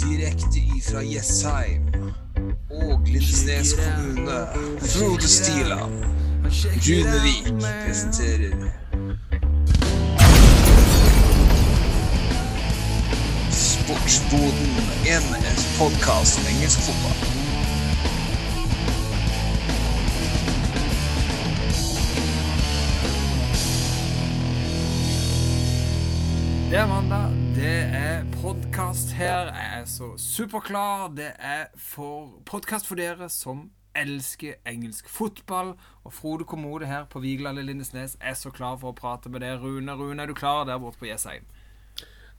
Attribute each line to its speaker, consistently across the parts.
Speaker 1: Direkte ifra Jessheim og Lindesnes kommune. Frode Stiland. Runevik presenterer Sportsboden, en podkast om engelsk fotball.
Speaker 2: Det er mandag, det er podkast her. Jeg er så superklar. Det er for podkast for dere som elsker engelsk fotball. Og Frode Kommode her på Vigeland i Lindesnes er så klar for å prate med deg. Rune, Rune, er du klar der borte på Jessheim?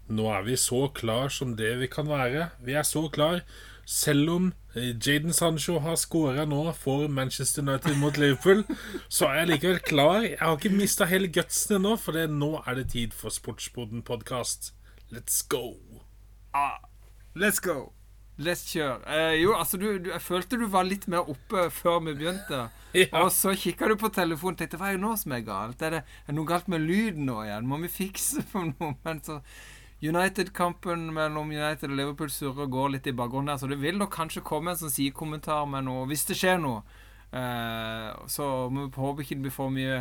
Speaker 3: Nå er vi så klar som det vi kan være. Vi er så klar selv om eh, Jaden Sancho har skåra nå for Manchester United mot Liverpool, så er jeg likevel klar. Jeg har ikke mista hele gutsen ennå, for nå er det tid for Sportsboden-podkast. Let's go.
Speaker 2: Ah, let's go. Let's kjøre. Eh, jo, altså, du, du, jeg følte du var litt mer oppe før vi begynte. Ja. Og så kikka du på telefonen og tenkte hva er det nå som er galt? Er det, er noe galt med lyden nå igjen? Må vi fikse på noe? Men så United-kampen mellom United og Liverpool surrer og går litt i bakgrunnen der, så det vil nok kanskje komme en sånn sidekommentar med noe hvis det skjer noe. Eh, så vi håper ikke det blir for mye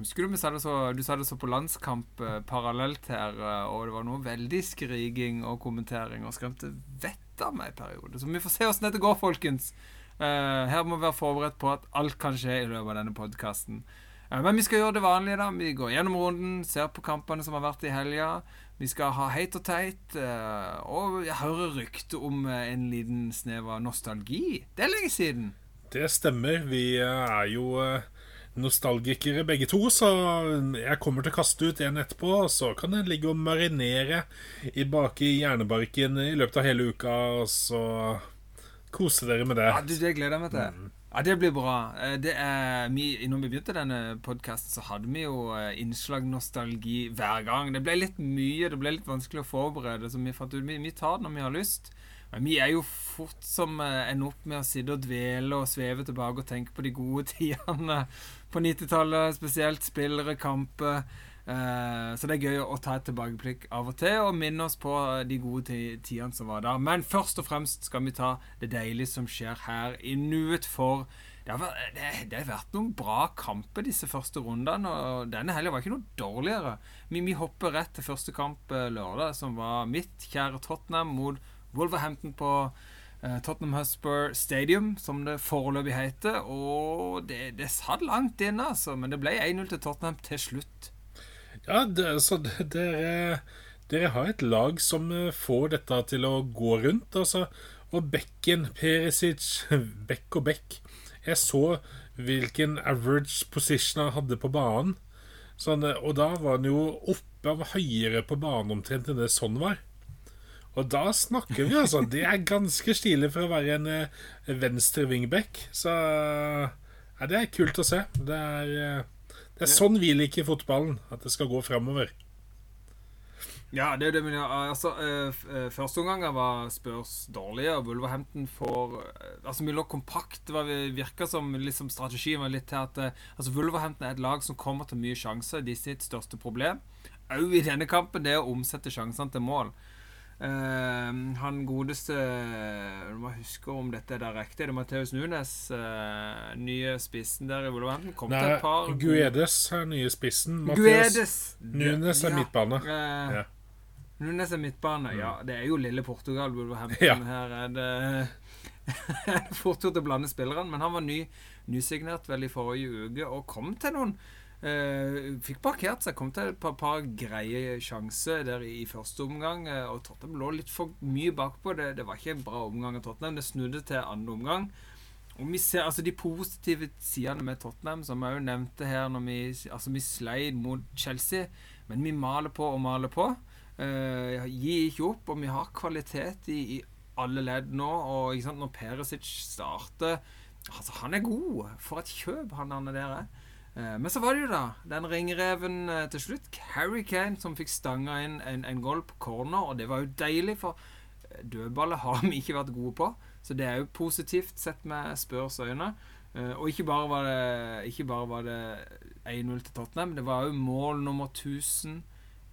Speaker 2: Husker du vi det så, du sa det så på landskamp eh, parallelt her, eh, og det var noe veldig skriking og kommentering og skremte vettet av meg i periode. Så vi får se åssen dette går, folkens. Eh, her må vi være forberedt på at alt kan skje i løpet av denne podkasten. Eh, men vi skal gjøre det vanlige, da. Vi går gjennom runden, ser på kampene som har vært i helga. Vi skal ha heit og teit, eh, og jeg hører rykte om en liten snev av nostalgi. Det er lenge siden.
Speaker 3: Det stemmer. Vi er jo nostalgikere begge to, så jeg kommer til å kaste ut en etterpå. Så kan den ligge og marinere i bak i hjernebarken i løpet av hele uka, og så kose dere med det.
Speaker 2: Ja, du, Det gleder jeg meg til. Mm. Ja, Det blir bra. Eh, det er, vi, når vi begynte denne podkasten, så hadde vi jo eh, innslag nostalgi hver gang. Det ble litt mye, det ble litt vanskelig å forberede, så vi fant ut vi, vi tar det når vi har lyst. Men vi er jo fort som eh, ender opp med å sitte og dvele og sveve tilbake og tenke på de gode tidene på 90-tallet, spesielt spillere, kamper. Eh, så det er gøy å ta et tilbakeblikk av og til og minne oss på de gode tidene som var da. Men først og fremst skal vi ta det deilige som skjer her i nuet, for det har, vært, noen bra kamper disse første rundene, og denne helga var ikke noe dårligere. Vi, vi, hopper rett til første kamp eh, lørdag, som var mitt kjære Tottenham mot Wolverhampton på eh, Tottenham Husper Stadium, som det foreløpig heter. Og det, det satt langt inne, altså, men det ble 1-0 til Tottenham til slutt.
Speaker 3: Ja, det, så dere, dere har et lag som eh, får dette til å gå rundt. Altså, og bekken, Perisic, bekk og bekk Jeg så hvilken average position han hadde på banen. Sånn, og da var han jo oppe av høyere på banen omtrent enn det sånn var. Og da snakker vi, altså. Det er ganske stilig for å være en eh, venstre wingback. Så ja, det er kult å se. Det er eh, det er sånn vi liker fotballen. At det skal gå framover.
Speaker 2: Ja, det er det, men ja, altså, uh, Første omgang var spørs dårlige, og Wolverhampton får Altså, vi lå kompakt. Det virka som liksom, strategien var litt til at altså, Wolverhampton er et lag som kommer til mye sjanser. De sitt største problem òg i denne kampen det er å omsette sjansene til mål. Uh, han godeste Du må huske om dette er riktig. Det er Matheus Nunes, uh, nye spissen der i Wolverhampton.
Speaker 3: Kom Nei, Guedes er nye spissen. Guedes Nunes er ja. midtbane. Uh, ja.
Speaker 2: Nunes er midtbane, mm. ja. Det er jo lille Portugal, Wolverhampton. Ja. Her er det fort gjort å blande spillerne. Men han var ny, nysignert vel i forrige uke og kom til noen fikk parkert seg. Kom til et par, par greie sjanser der i, første omgang. Uh, og Tottenham lå litt for mye bakpå. Det, det var ikke en bra omgang av Tottenham. Det snudde til andre omgang. Og vi ser altså de positive sidene med Tottenham, som jeg jo nevnte her når vi Altså, vi sleit mot Chelsea, men vi maler på og maler på. Uh, gir ikke opp, og vi har kvalitet i, i alle ledd nå. Og når Perisic starter Altså, han er god. For et kjøp han er der er. Eh, men så var det jo da den ringreven eh, til slutt, Harry Kane, som fikk stanga inn en, en goal på corner. Og det var jo deilig, for dødballet har vi ikke vært gode på. Så det er jo positivt sett med Spurs øyne. Og ikke bare var det, var det 1-0 til Tottenham, det var jo mål nummer 1000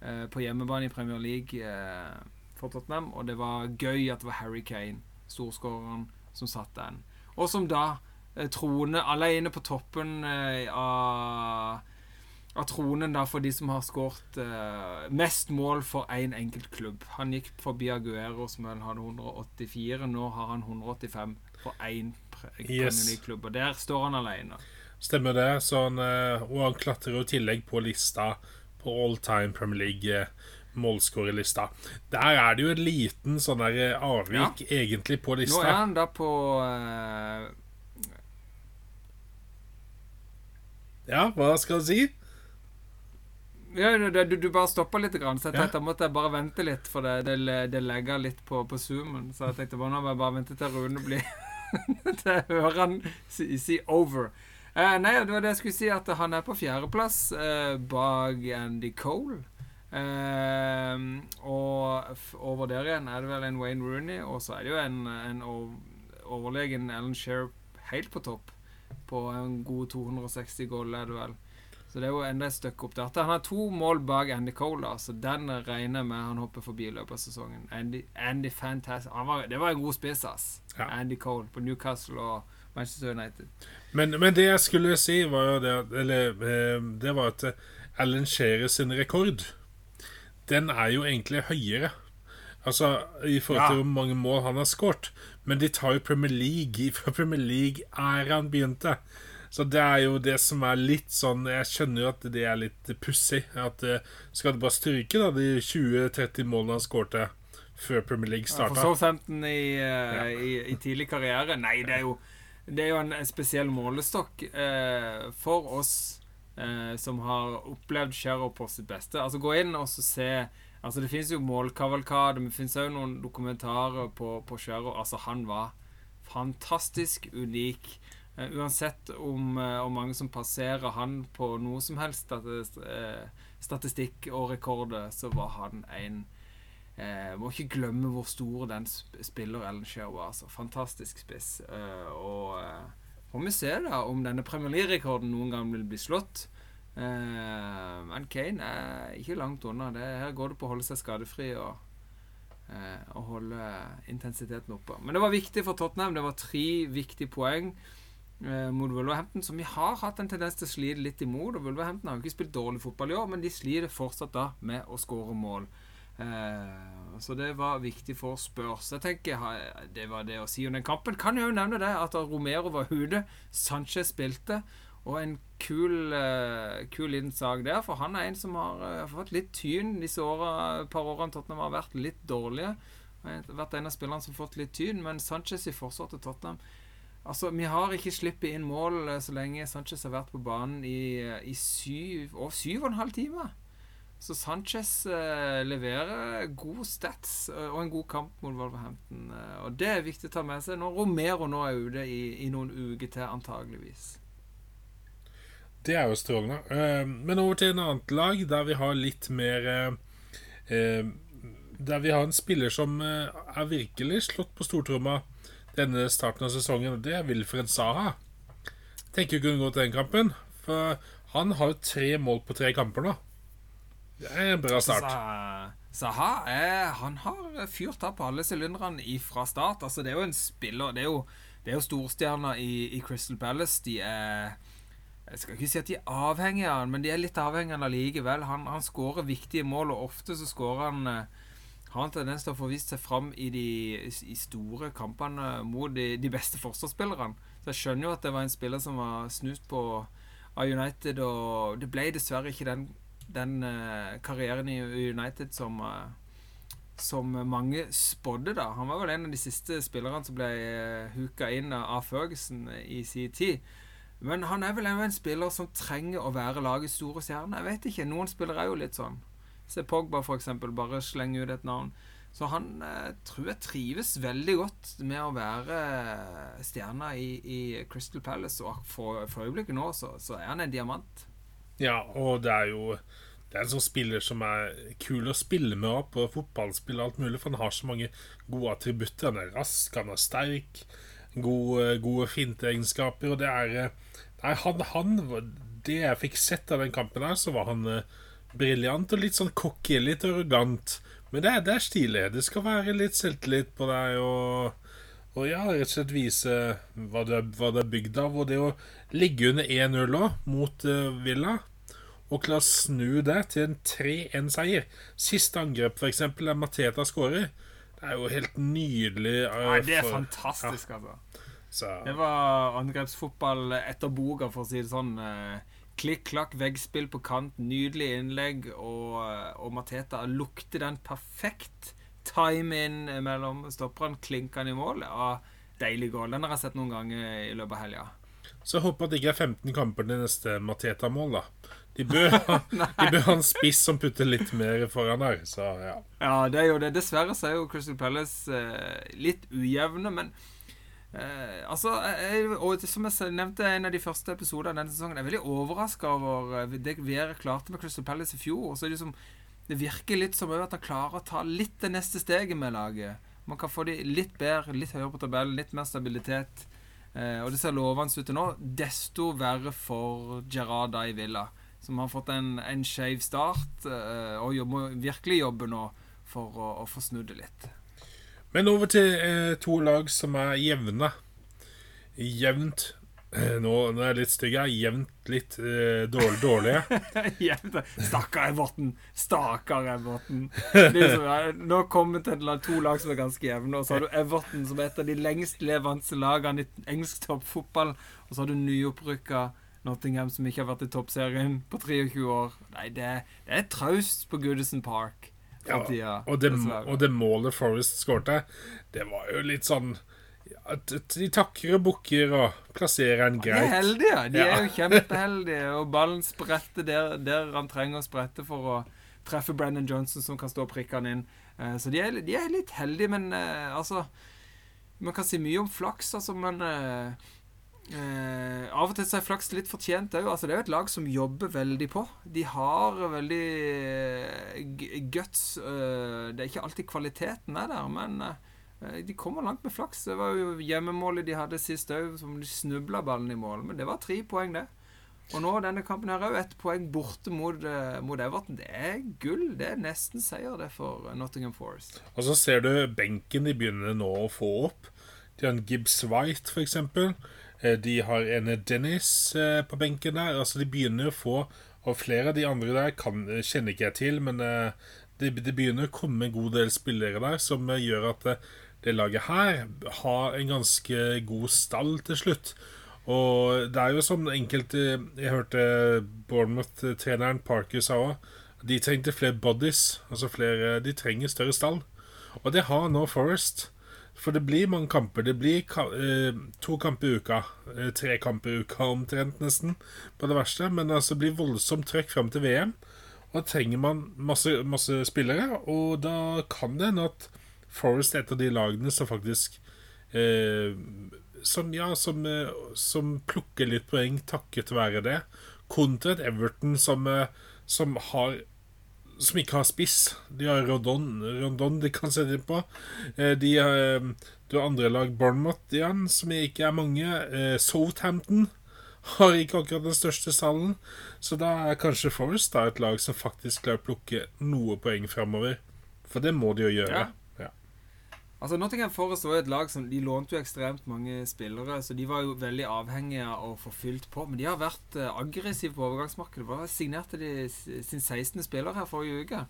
Speaker 2: eh, på hjemmebane i Premier League eh, for Tottenham. Og det var gøy at det var Harry Kane, storskåreren, som satt den. Og som da eh, troner alene på toppen eh, av av tronen da for de som har skåret uh, mest mål for én en enkelt klubb. Han gikk forbi Aguero, som vel hadde 184. Nå har han 185 for én yes. klubb. Og der står han alene.
Speaker 3: Stemmer det. Han, og han klatrer jo i tillegg på lista på all time Premier League. Målskårerlista. Der er det jo en liten sånn der avvik ja. egentlig på lista.
Speaker 2: Nå er han da på uh...
Speaker 3: Ja, hva skal du si?
Speaker 2: Ja, du, du bare stoppa litt, grann, så jeg tenkte ja. måtte jeg bare vente litt, for det, det, det legger litt på, på zoomen. Så jeg tenkte bare nå må jeg bare vente til Rune blir Til jeg hører han si, si over. Eh, nei, det var det jeg skulle si, at han er på fjerdeplass eh, bak Andy Cole. Eh, og over der igjen er det vel en Wayne Rooney, og så er det jo en, en overlegen Alan Shearer helt på topp. På en god 260 goal, er det vel. Så det er jo enda et stykke opp der. Han har to mål bak Andy Cole, da, så den regner med han hopper forbi i løpet av sesongen. Andy, Andy Fantastic var, Det var en god spiss, ass. Ja. Andy Cole på Newcastle og Manchester United.
Speaker 3: Men, men det jeg skulle si, var jo det Eller eh, det var at Alan Shearer sin rekord, den er jo egentlig høyere. Altså i forhold til ja. hvor mange mål han har skåret. Men de tar jo Premier League fra Premier League-æraen begynte. Så det er jo det som er litt sånn Jeg skjønner jo at det er litt pussig. At eh, Skal du bare stryke da de 20-30 målene han skårte før Premier League starta?
Speaker 2: Ja, for Southampton i, uh, ja. i, i, tidlig karriere? Nei, det er jo, det er jo en, spesiell målestokk eh, for oss eh, som har opplevd Sherrow på sitt beste. Altså Gå inn og se Altså Det fins jo målkavalkade, men det fins òg noen dokumentarer på, på Sherrow. Altså, han var fantastisk unik. Uh, uansett om, uh, mange som passerer han på noe som helst uh, statistikk og rekorder, så var han en Må ikke glemme hvor stor den spiller Ellen Shear var. Altså. Fantastisk spiss. og får vi se da om denne Premier League-rekorden noen gang vil bli slått. Men Kane er ikke langt unna. Det, her går det på å holde seg skadefri og, og holde intensiteten oppe. Men det var viktig for Tottenham. Det var tre viktige poeng uh, mot Wolverhampton, som vi har hatt en tendens til å slite litt imot. Og Wolverhampton har jo ikke spilt dårlig fotball i år, men de sliter fortsatt da med å skåre mål. Så det var viktig for Spurs. Jeg tenker Det var det å si om den kampen. Kan jeg jo nevne det, at Romero var ute, Sanchez spilte. Og en kul, uh, kul liten sak der, for han er en som har uh, fått litt tyn disse åra, par årene Tottenham har vært litt dårlige. Vært en av spillerne som har fått litt tyn, men Sanchez i forsvar til Tottenham Altså, Vi har ikke sluppet inn mål eh, så lenge Sanchez har vært på banen i, i syv, og syv og en halv time. Så Sanchez eh, leverer gode stats og en god kamp mot Wolverhampton. Og det er viktig å ta med seg når Romero nå er ute i, i noen uker til, antageligvis.
Speaker 3: Det er jo strålende. men over til en annet lag, der vi har litt mer Der vi har en spiller som er virkelig slått på stortromma denne starten av sesongen, og det er Wilfred Saha. Tenker ikke kunne gå til den kampen, for han har jo tre mål på tre kamper nå. Det er en bra start.
Speaker 2: Saha er, han har fyrt av på alle sylinderne fra start. Altså, det er jo en spiller Det er jo, det er jo storstjerner i, i, Crystal Palace. De er Jeg skal ikke si at de er avhengige av han, men de er litt avhengige av han likevel. Han, han skårer viktige mål, og ofte så skårer han eh, har en tendens til å få vist seg fram i de i store kampene mot de, de beste forsvarsspillerne. Så jeg skjønner jo at det var en spiller som var snust på av United, og det ble dessverre ikke den, den uh, karrieren i United som uh, som mange spådde, da. Han var vel en av de siste spillerne som ble huka inn av Ferguson i sin tid. Men han er vel en spiller som trenger å være lagets store stjerne. Jeg vet ikke. Noen spillere er jo litt sånn. Se Pogba, for eksempel. Bare slenge ut et navn. Så han eh, tror jeg trives veldig godt med å være eh, stjerna i, i, Crystal Palace. Og for, for øyeblikket nå så, så, er han en diamant.
Speaker 3: Ja, og det er jo Det er en sånn spiller som er kul å spille med på fotballspill og alt mulig, for han har så mange gode attributter. Han er rask, han er sterk, gode, gode finteegenskaper, og det er eh, Nei, han, han Det jeg fikk sett av den kampen her, så var han briljant og litt sånn cocky, litt arrogant. Men det, er- det er stilig. Det skal være litt selvtillit på deg og, og ja, rett og slett vise hva du er, hva du er bygd av. Og det å ligge under 1-0 òg, mot uh, Villa, og klare å snu det til en 3-1-seier Siste angrep, eksempel, der Mateta skårer. Det er jo helt nydelig. Uh,
Speaker 2: Nei, det er
Speaker 3: for-
Speaker 2: fantastisk, altså.
Speaker 3: Så,
Speaker 2: Det var angrepsfotball etter boka, for å si det sånn. Eh, Klikk-klakk, veggspill på kant, nydelig innlegg, og, eh, og Mateta lukter den perfekt time inn mellom stopperne, klinker han i mål. Ja, deilig goal. Den har jeg sett noen ganger i løpet av helga.
Speaker 3: så jeg håper at det ikke er 15 kamper til neste Mateta-mål, da. De bør, de bør ha en spiss som putter litt mer foran der. Så ja.
Speaker 2: Ja, det er jo det. Dessverre så er jo Crystal Palace eh, litt ujevne, men eh, altså jeg, Og som jeg nevnte i en av de første episodene denne sesongen, jeg er veldig overraska over eh, det Vera klarte med Crystal Palace i fjor. Så er det, som, det virker litt som at han klarer å ta litt det neste steget med laget. Man kan få de litt bedre, litt høyere på tabellen, litt mer stabilitet. Eh, og det ser lovende ut til nå. Desto verre for Gerrada i Villa, som har fått en, en skeiv start, eh, og må virkelig jobbe nå for å, å få snudd det litt.
Speaker 3: Men over til eh, to lag som er jevne. Jevnt eh, nå, nå er jeg litt stygg jeg. Jevnt litt eh, dårlig, dårlige.
Speaker 2: Jevnt. Stakkar Everton! Stakkar Everton. Er ja, nå kommer det til to lag som er ganske jevne, og så har du Everton, som er et av de lengstlevende lagene i engelsk toppfotball, og så har du nyopprykka Nottingham, som ikke har vært i toppserien på 23 år. Nei, det, det er traust på Goodison Park for tida.
Speaker 3: og, det, og det målet Forest skårte, det var jo litt sånn ja, t- t- De takker og bukker og plasserer en greit.
Speaker 2: De er heldige. De er jo kjempeheldige. Og ballen spretter der, der han trenger å sprette for å treffe Brennan Johnson, som kan stå og prikke han inn. Eh, Så de er, de er litt heldige, men eh, altså Man kan si mye om flaks, altså, men eh, eh, Av og til så er flaks litt fortjent òg. Altså, det er jo et lag som jobber veldig på. De har veldig eh, guts. eh, det er ikke alltid kvaliteten er der, men eh, de kommer langt med flaks. Det var jo hjemmemålet de hadde sist òg, som de snubla ballen i mål. Men det var tre poeng, det. Og nå denne kampen her òg, ett poeng borte mot, eh, mot Everton. Det er gull. Det er nesten seier, det, for Nottingham Forest.
Speaker 3: Og så ser du benken de begynner nå å få opp. De har en Gibbs White, for eksempel. Eh, De har en Dennis eh, på benken der. Altså, de begynner å få Og flere av de andre der kan, kjenner ikke jeg til, men eh, det, det begynner å komme en god del spillere der som eh, gjør at eh, det laget her har en ganske god stall til slutt. Og det er jo som enkelte Jeg hørte Bournemouth-treneren Parker sa òg. De trengte flere bodies. Altså flere De trenger større stall. Og det har nå Forest. For det blir mange kamper. Det blir eh, to kamper i uka. Eh, tre kamper i uka omtrent, nesten, på det verste. Men altså, det blir voldsomt trøkk fram til VM. Og da trenger man masse, masse spillere. Og da kan det hende at Forest er et av de lagene som faktisk eh, som, ja, som, eh, som plukker litt poeng takket være det. Kontra et Everton som, eh, som har som ikke har spiss. De har Rondon, Rondon de kan sette inn på. Eh, De har eh, Du har andre lag, Bournemouth igjen, som ikke er mange. Eh, Southampton har ikke akkurat den største stallen. Så da er kanskje Forest da et lag som faktisk klarer å plukke noe poeng framover. For det må de jo gjøre.
Speaker 2: Ja. Altså Nottingham Forest var et lag som De lånte jo ekstremt mange spillere, så de var jo veldig avhengige av å få fylt på. Men de har vært eh, aggressive på overgangsmarkedet. Bare signerte de sin 16. spiller her forrige uke.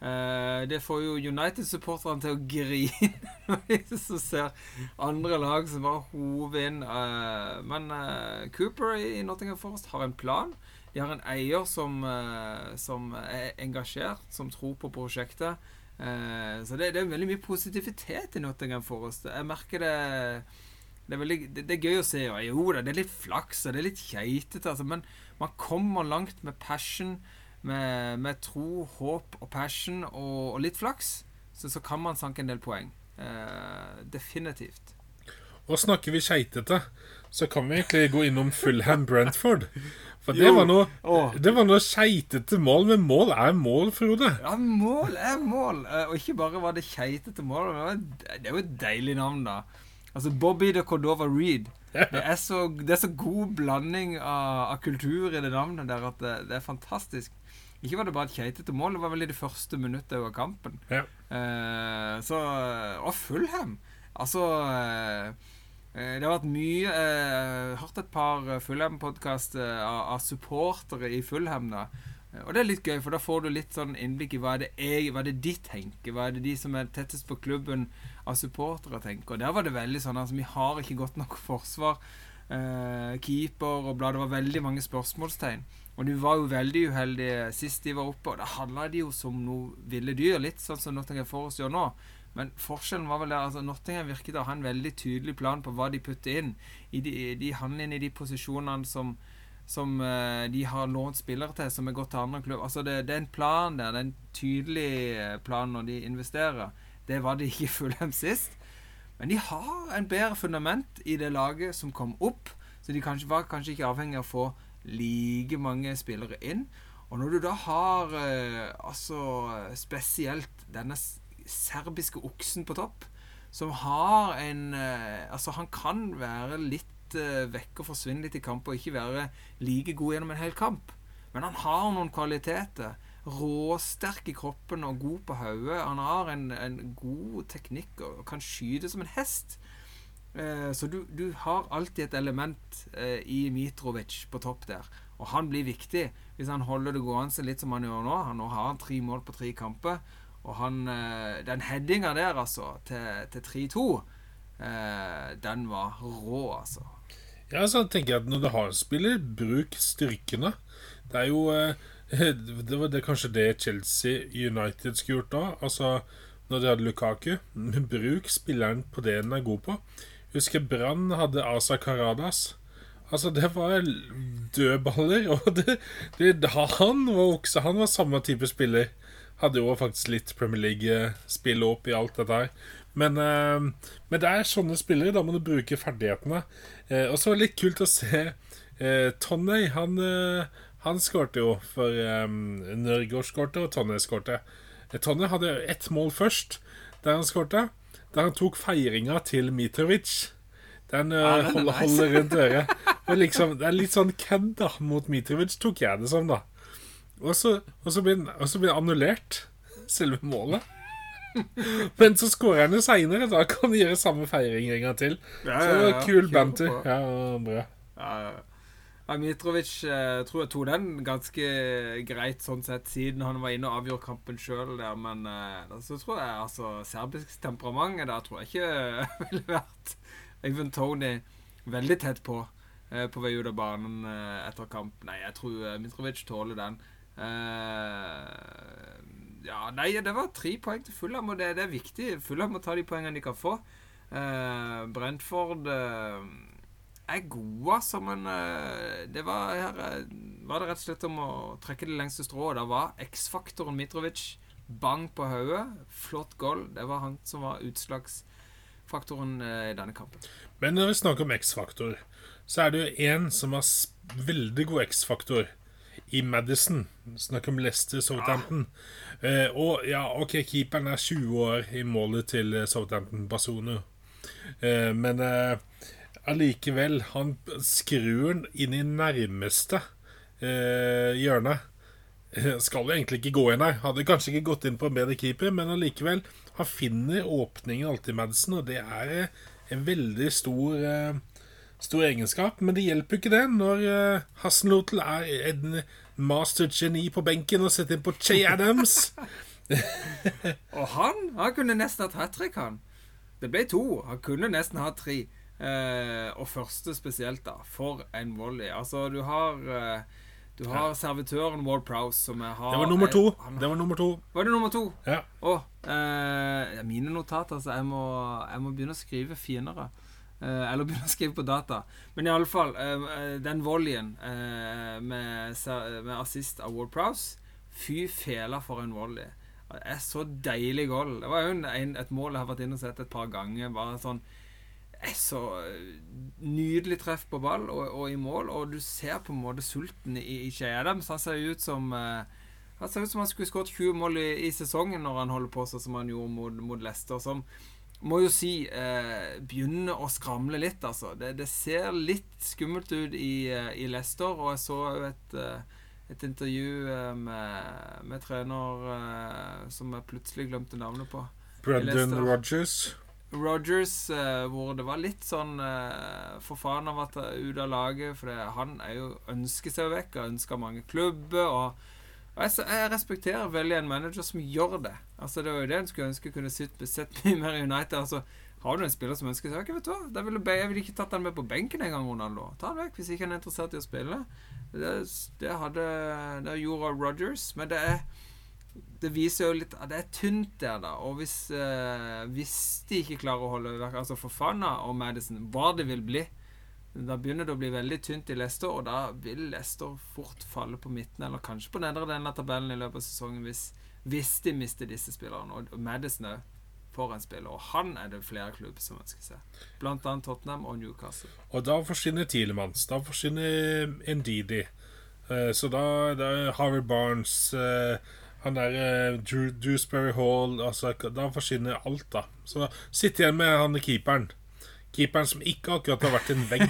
Speaker 2: Eh, det får jo United-supporterne til å grine hvis du ser andre lag som bare hover inn. Eh, men Cooper i Nottingham Forest har en plan. De har en eier som, som er engasjert, som tror på prosjektet. Eh, så det, det er veldig mye positivitet i Nottingham Forest. Jeg merker det det er, veldig, det, det er gøy å se. Og jo da, det er litt flaks og det er litt keitete, altså, men man kommer langt med passion, med, med tro, håp og passion og, og litt flaks. Så, så kan man sanke en del poeng. Eh, definitivt.
Speaker 3: Og snakker vi keitete, så kan vi egentlig gå innom Fulham Brentford. For det var noe Det var noe keitete mål, men mål er mål, Frode.
Speaker 2: Ja, mål er mål. Eh, og ikke bare var det keitete mål, det, var, det er jo et deilig navn, da. Altså Bobby de Cordova Reed. Det er så, det er så god blanding av, av kultur i det navnet der at det, det er fantastisk. Ikke var det bare et keitete mål, det var vel i det første minuttet av kampen.
Speaker 3: Ja.
Speaker 2: Eh, så Og Fulham. Altså eh, Det har vært mye eh, Hørt et par Fullham-podkaster av, av supportere i Fullham. Eh, Og det er litt gøy, for da får du litt sånn innblikk i hva er det, jeg, hva er det de tenker. Hva er det de som er tettest på klubben av supportere tenker. Og der var det veldig sånn altså vi har ikke godt nok forsvar. Eh, keeper og bla. Det var veldig mange spørsmålstegn. Og de var jo veldig uheldige sist de var oppe, og da handla de jo som noe ville dyr. Litt sånn som Nottingham Forest gjør nå. Men forskjellen var vel der altså Nottingham virket å ha en veldig tydelig plan på hva de putter inn. I de, de handler inn i de posisjonene som som uh, de har lånt spillere til, som er gått til andre klubber. Altså det, det, er en plan der. Det er en tydelig eh, plan når de investerer. Det var det ikke Fulham sist. Men de har en bedre fundament i det laget som kom opp. Så de kanskje, var kanskje ikke avhengig av å få like mange spillere inn. Og når du da har uh, altså spesielt denne serbiske oksen på topp, som har en uh, Altså, han kan være litt uh, vekk og forsvinne litt i kamp og ikke være like god gjennom en hel kamp. Men han har noen kvaliteter. Råsterk i kroppen og god på hodet. Han har en, en, god teknikk og kan skyte som en hest. Uh, så du, du, har alltid et element i Mitrovic på topp der. Og han blir viktig hvis han holder det gående litt som han gjør nå. Han nå har han tre mål på tre kamper. Og han, uh, den headinga der, altså, til, til 3-2, den var rå, altså.
Speaker 3: Ja, så tenker jeg at når du har en spiller, bruk styrkene. Det er jo Det var det, kanskje det Chelsea United skulle gjort da. Altså, når de hadde Lukaku. Bruk spilleren på det den er god på. Husker Brann hadde Asa Karadas. Altså, det var dødballer. Og det, det, han var også Han var samme type spiller. Hadde jo faktisk litt Premier League-spill opp i alt dette her. Men, uh, men, det er sånne spillere. Da må du bruke ferdighetene. Uh, og så var det litt kult å se uh, Tonney. Han, han skårte jo for um, Norge skårte, og Tonney skårte. Tonney hadde ett mål først, der han skårte. Der han tok feiringa til Mitrovic. Den uh, holder, holder rundt øret. Liksom, det er litt sånn kødd da mot Mitrovic, tok jeg det som. da Og så, og så blir det annullert, selve målet. Men så skårer han jo seinere. Da kan han gjøre samme feiring en gang til. Ja, så det var kul banter. Ja, bra.
Speaker 2: Ja, ja. Mitrovic eh, tror jeg tok den ganske greit sånn sett, siden han var inne og avgjorde kampen sjøl der. Men eh, så tror jeg altså serbisk temperament der tror jeg ikke ville vært Even Tony veldig tett på eh, på vei ut av banen eh, etter kamp. Nei, jeg tror eh, Mitrovic tåler den. Eh, ja, nei, det var tre poeng til Fulham, og det, det er viktig. Fulham må ta de poengene de kan få. Uh, Brentford uh, er gode, altså, men det var her var det rett og slett om å trekke det lengste strået. Da var X-faktoren Mitrovic bang på hodet. Flott goal. Det var han som var utslagsfaktoren i denne kampen.
Speaker 3: Men når vi snakker om X-faktor, så er det jo én som har veldig god X-faktor i Madison. Snakk om Leicester Southampton. Ja. Eh, og ja, OK, keeperen er 20 år i målet til Southampton Basono. Eh, men eh, allikevel, han skrur den inn i nærmeste eh, hjørne. Eh, skal jo egentlig ikke gå inn her. Hadde kanskje ikke gått inn på en bedre keeper, men allikevel. Han finner åpningen alltid, Madison, og det er eh, en veldig stor stor egenskap, men det hjelper ikke det når uh, Hasselhotel er en mastergeni på benken og setter inn på Che Adams.
Speaker 2: og han han kunne nesten hatt hat trick, han. Det ble to. Han kunne nesten hatt tre. Eh, og første spesielt, da. For en volley. Altså, du har eh, du har servitøren Ward Prowse, som jeg har
Speaker 3: Det var nummer to. det var nummer to.
Speaker 2: Var det nummer to?
Speaker 3: Ja.
Speaker 2: Å, eh, mine notater, så jeg må, jeg må begynne å skrive finere. Uh, eller begynne å skrive på data. Men iallfall, uh, den volleyen uh, med, med, assist av Ward Prowse Fy fela for en volley. Det er så deilig goal. Det var jo en, et mål jeg har vært inne og sett et par ganger. Bare sånn er så nydelig treff på ball og, og, i mål, og du ser på en måte sulten i, i Shea Adams. Han ser ut som Han ser ut som han skulle skåret 20 mål i, i, sesongen når han holder på sånn som han gjorde mot, mot Leicester. Som må jo si eh, begynner å skramle litt, altså. Det, det ser litt skummelt ut i, eh, i, Leicester, og jeg så jo et, eh, et intervju eh, med, med trener eh, som jeg plutselig glemte navnet på.
Speaker 3: Brendan Rogers.
Speaker 2: Rogers, eh, hvor det var litt sånn eh, For faen av at ute av laget. For det, han er jo ønsker seg vekk, har ønska mange klubber. Og, jeg, respekterer veldig en manager som gjør det. Altså Det var jo det en skulle ønske kunne sett, sett mye mer i United. Altså Har du en spiller som ønsker seg vet du hva Vil jeg ville ikke tatt den med på benken engang, Ronaldo. Ta den vekk hvis ikke han er interessert i å spille. Det, det hadde Det gjorde Rogers, men det er det viser jo litt det er tynt der, da. Og hvis, eh, hvis de ikke klarer å holde Altså Fofana og Madison, hva det vil bli Da begynner det å bli veldig tynt i Leicester, og da vil Leicester fort falle på midten, eller kanskje på nedre delen av tabellen i løpet av sesongen, hvis, hvis de mister disse spillerne. Og Madison òg får en spiller, og han er det flere klubber som ønsker seg. Blant annet Tottenham og Newcastle.
Speaker 3: Og da forsvinner Tielemanns. Da forsvinner Ndidi. Eh, Så da da Harvey Barnes eh, Han der eh, Dewsbury Hall altså, Da forsvinner alt, da. Så da sitter igjen med han keeperen. Keeperen som ikke akkurat har vært en vegg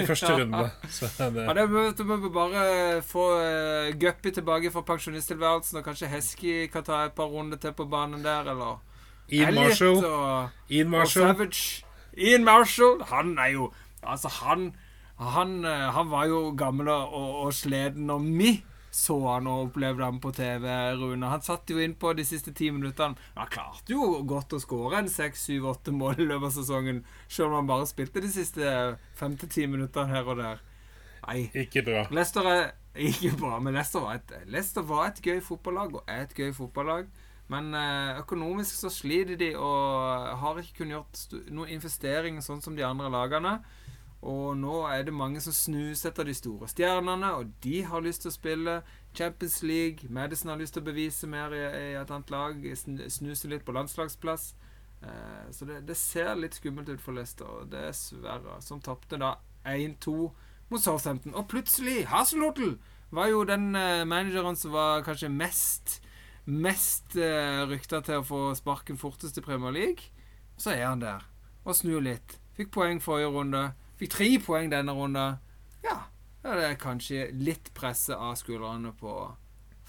Speaker 3: i første runde. Så det,
Speaker 2: Ja, det må, du må bare få uh, Guppy tilbake fra pensjonisttilværelsen, og kanskje Hesky kan ta et par runder til på banen der, eller
Speaker 3: Ian Marshall.
Speaker 2: og,
Speaker 3: Ian
Speaker 2: og Savage. Ian Marshall, han er jo Altså, han Han, eh, han var jo gammel og, og, og sliten når vi så han og opplevde ham på TV, Rune. Han satt jo inn på de siste ti minuttene. Han klarte jo godt å skåre en seks, syv, åtte mål i løpet av sesongen, selv om han bare spilte de siste fem til ti minuttene her og der. Nei.
Speaker 3: Ikke bra.
Speaker 2: Leicester er ikke bra, men Leicester var et, Leicester var et gøy fotballag, og er et gøy fotballag. Men eh, økonomisk så sliter de og har ikke kunnet gjort noen investeringer sånn som de andre lagene. Og nå er det mange som snuser etter de store stjernene, og de har lyst til å spille Champions League. Madison har lyst til å bevise mer i, i et annet lag, sn- snuse litt på landslagsplass. Eh, så det, det ser litt skummelt ut for Leicester, og det er Sverre som tapte da 1-2 mot Southampton. Og plutselig, Haselhotel var jo den eh, manageren som var kanskje mest Mest eh, rykta til å få sparken fortest i Premier League. Så er han der og snur litt. Fikk poeng forrige runde. Fikk tre poeng denne runde. Ja, ja det er kanskje litt presse av skuldrene på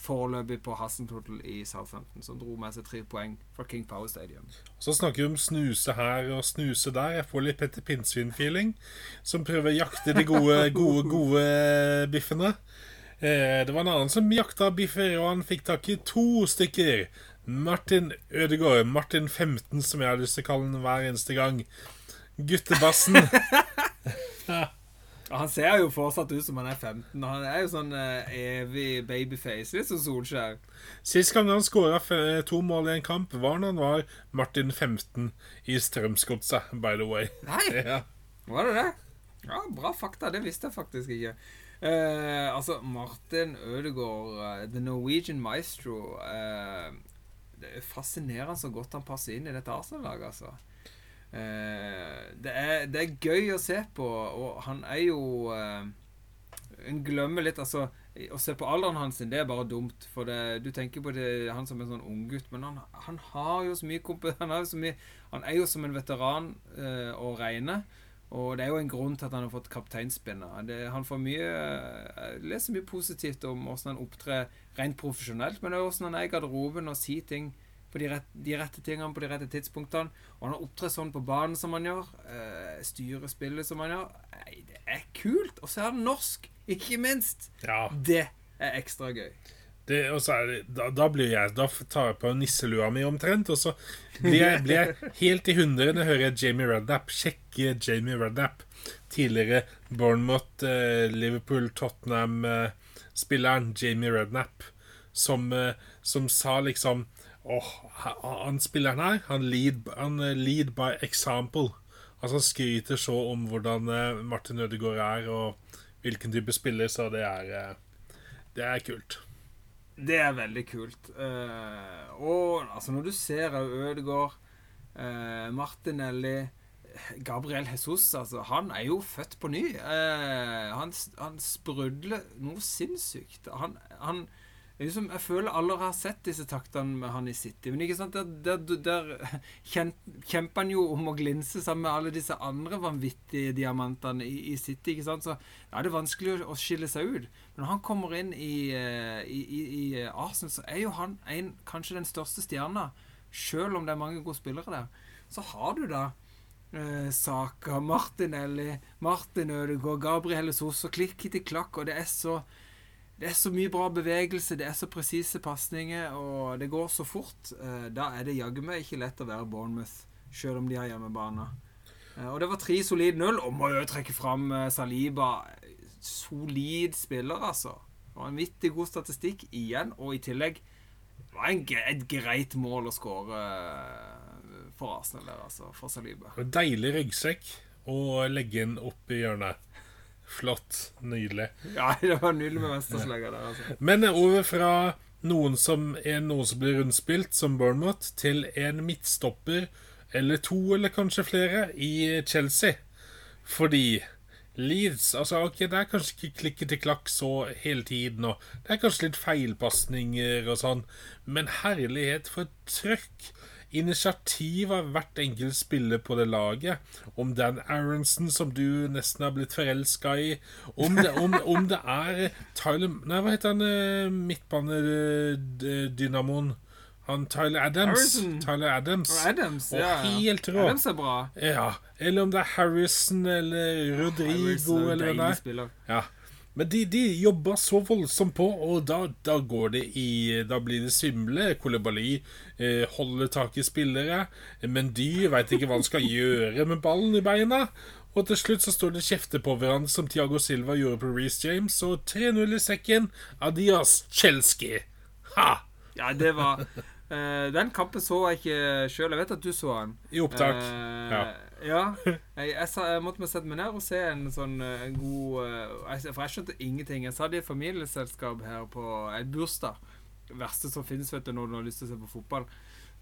Speaker 2: foreløpig på Hassentotel i Southampton, som dro med seg tre poeng fra King Power Stadium.
Speaker 3: Så snakker vi om snuse her og snuse der. Jeg får litt Petter Pinnsvin-feeling. Som prøver å jakte de gode, gode, gode biffene. Eh, det var en annen som jakta biffer, og han fikk tak i to stykker. Martin Ødegaard. Martin 15, som jeg har lyst til å kalle han hver eneste gang. Guttebassen.
Speaker 2: Han ser jo fortsatt ut som han er 15. Han er jo sånn eh, evig babyface, litt som Solskjær.
Speaker 3: Sist gang han skåra to mål i en kamp, var når han var Martin 15 i Strømsgodset, by the way.
Speaker 2: Nei,
Speaker 3: Ja.
Speaker 2: var det det? Ja, bra fakta. Det visste jeg faktisk ikke. Eh, altså, Martin Ødegaard, eh, The Norwegian Maestro eh, Det er fascinerende så godt han passer inn i dette Arsenal-laget, altså. Eh, det, er, det er gøy å se på, og han er jo eh, En glemmer litt, altså Å se på alderen hans, det er bare dumt. For det, du tenker på det, han som en sånn unggutt, men han, han har jo så mye kompetanse. Han, han er jo som en veteran eh, å regne. Og det er jo en grunn til at han har fått kapteinspinnet. Han får mye Jeg leser mye positivt om hvordan han opptrer rent profesjonelt, men også hvordan han er i garderoben og sier ting på de, rette, de rette tingene på de rette tidspunktene. Og han opptrer sånn på banen som han gjør. Eh, styrer spillet som han gjør. Nei, det er kult! Og så er han norsk, ikke minst.
Speaker 3: ja.
Speaker 2: Det er ekstra gøy.
Speaker 3: Det, er da, da blir jeg Da tar jeg på nisselua mi omtrent, og så blir jeg, blir jeg helt i hundre når jeg hører Jamie Redknapp. Sjekke Jamie Redknapp. Tidligere Bournemouth, eh, Liverpool, Tottenham-spilleren Jamie Redknapp, som, eh, som sa liksom Åh, ha- han spilleren her, han lead, han eh, lead by example. Altså Han skryter så om hvordan eh, Martin Ødegaard er, og hvilken type spiller, så det er eh, Det er kult.
Speaker 2: Det er veldig kult. Og altså, når du ser Ødegaard, Martinelli Gabriel Jesus, altså, han er jo født på ny. Han, han sprudler noe sinnssykt. Han, han liksom, Jeg føler alle har sett disse taktene med han i City. Men ikke sant, der, der, der kjemper han jo om å glinse sammen med alle disse andre vanvittige diamantene i, i City. ikke sant, Så er det vanskelig å, å skille seg ut. Men når han kommer inn i, eh, i, i, i Arsenal, så er jo han en, kanskje den største stjerna. Selv om det er mange gode spillere der. Så har du da eh, Saka, Martinelli, Martin Ødegaard, Gabriel Sos, og klikk til klakk, og det er så det er så mye bra bevegelse, det er så presise pasninger, og det går så fort. Eh, da er det jaggu meg ikke lett å være Bournemouth, selv om de har hjemmebane. Eh, og det var tre solide null, og må jo trekke fram eh, Saliba. Solid spiller, altså. Vanvittig god statistikk igjen, og i tillegg det var en, et greit mål å skåre for Arsenal der, altså. For Saliba.
Speaker 3: Deilig ryggsekk å legge opp i hjørnet. Flott. Nydelig.
Speaker 2: Ja, det var nydelig med Vesterslegga der, altså.
Speaker 3: Men over fra noen som er noen som blir rundspilt, som Bournemouth, til en midtstopper eller to, eller kanskje flere, i Chelsea. Fordi Leeds altså ok, Det er kanskje ikke klikker til klakk så hele tiden, og det er kanskje litt feilpasninger og sånn, men herlighet for et trøkk initiativ av hvert enkelt spiller på det laget. Om Dan Aronson, som du nesten har blitt forelska i. Om det, om, om det, er Tyler Nei, hva heter han eh, midtbanedynamoen? Han Tyler Adams. Tyler Adams.
Speaker 2: Og Adams,
Speaker 3: ja,
Speaker 2: ja.
Speaker 3: helt rå.
Speaker 2: Adams er bra.
Speaker 3: Ja. Eller om det er Harrison eller Rodrigo
Speaker 2: Harrison er
Speaker 3: eller hva det er. Ja. Men de, de jobber så voldsomt på, og da, da går det i Da blir det svimle. Kolibali eh, holder tak i spillere, men de veit ikke hva han skal gjøre med ballen i beina. Og til slutt så står det kjefter på hverandre, som Tiago Silva gjorde på Reece James, og 3-0 i sekken. Adias, Chelsea. Ha!
Speaker 2: Ja, det var uh, Den kampen så jeg ikke sjøl. Jeg vet at du så den.
Speaker 3: I opptak.
Speaker 2: Uh,
Speaker 3: Ja.
Speaker 2: Ja. Jeg, jeg, sa, jeg måtte sette meg ned og se en sånn eh, en god eh, jeg, For jeg skjønte ingenting. Jeg satt i et familieselskap her på et bursdag. Det verste som finnes vet du, når du har lyst til å se på fotball.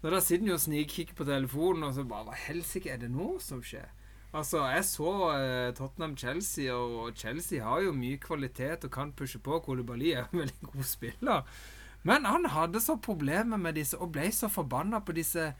Speaker 2: Når Da sitter en jo og snikkikker på telefonen, og så bare Hva helsike er det nå som skjer? Altså, jeg så eh, Tottenham-Chelsea, og Chelsea har jo mye kvalitet og kan pushe på. Kolibali er en veldig god spiller. Men han hadde så problemer med disse, og ble så forbanna på disse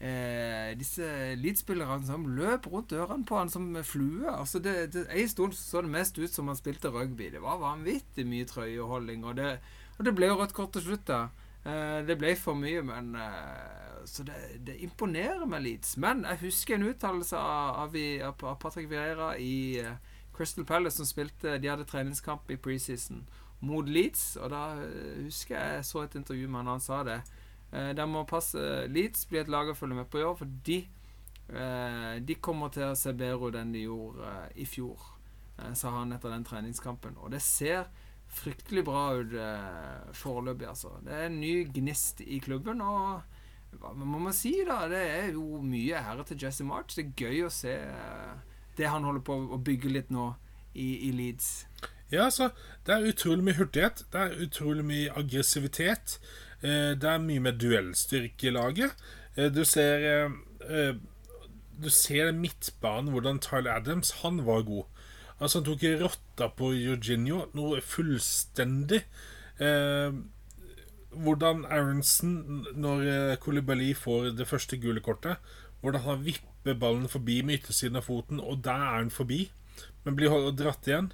Speaker 2: eh, Disse Leeds-spillerne som løp rundt ørene på han som flue. Altså det, det, En stund så det mest ut som han spilte rugby. Det var vanvittig mye trøyeholding. Og det, og det ble jo rødt kort til slutt, da. Eh, det ble for mye, men eh, Så det, det imponerer meg Leeds. Men jeg husker en uttalelse av, av, av, Patrick Vieira i eh, Crystal Palace, som spilte De hadde treningskamp i preseason mot Leeds, og da eh, husker jeg så et intervju med han, han sa det. Eh, de må passe Leeds blir et lag å følge med på i år, for de, eh, de kommer til å se bedre ut enn de gjorde eh, i fjor, sa han etter den treningskampen. Og det ser fryktelig bra ut foreløpig, altså. Det er en ny gnist i klubben, og hva må man si, da? Det er jo mye ære til Jesse March. Det er gøy å se det han holder på å bygge litt nå i, i Leeds.
Speaker 3: Ja, altså, det er utrolig mye hurtighet. Det er utrolig mye aggressivitet. Eh, det er mye mer duellstyrke i laget. Eh, du ser eh, Du ser midtbanen, hvordan Tyler Adams Han var god. Altså, han tok rotta på Eugenio noe fullstendig. Hvordan Aronsen, når Kolibali får det første gule kortet Hvordan han vipper ballen forbi med yttersiden av foten, og der er han forbi, men blir dratt igjen.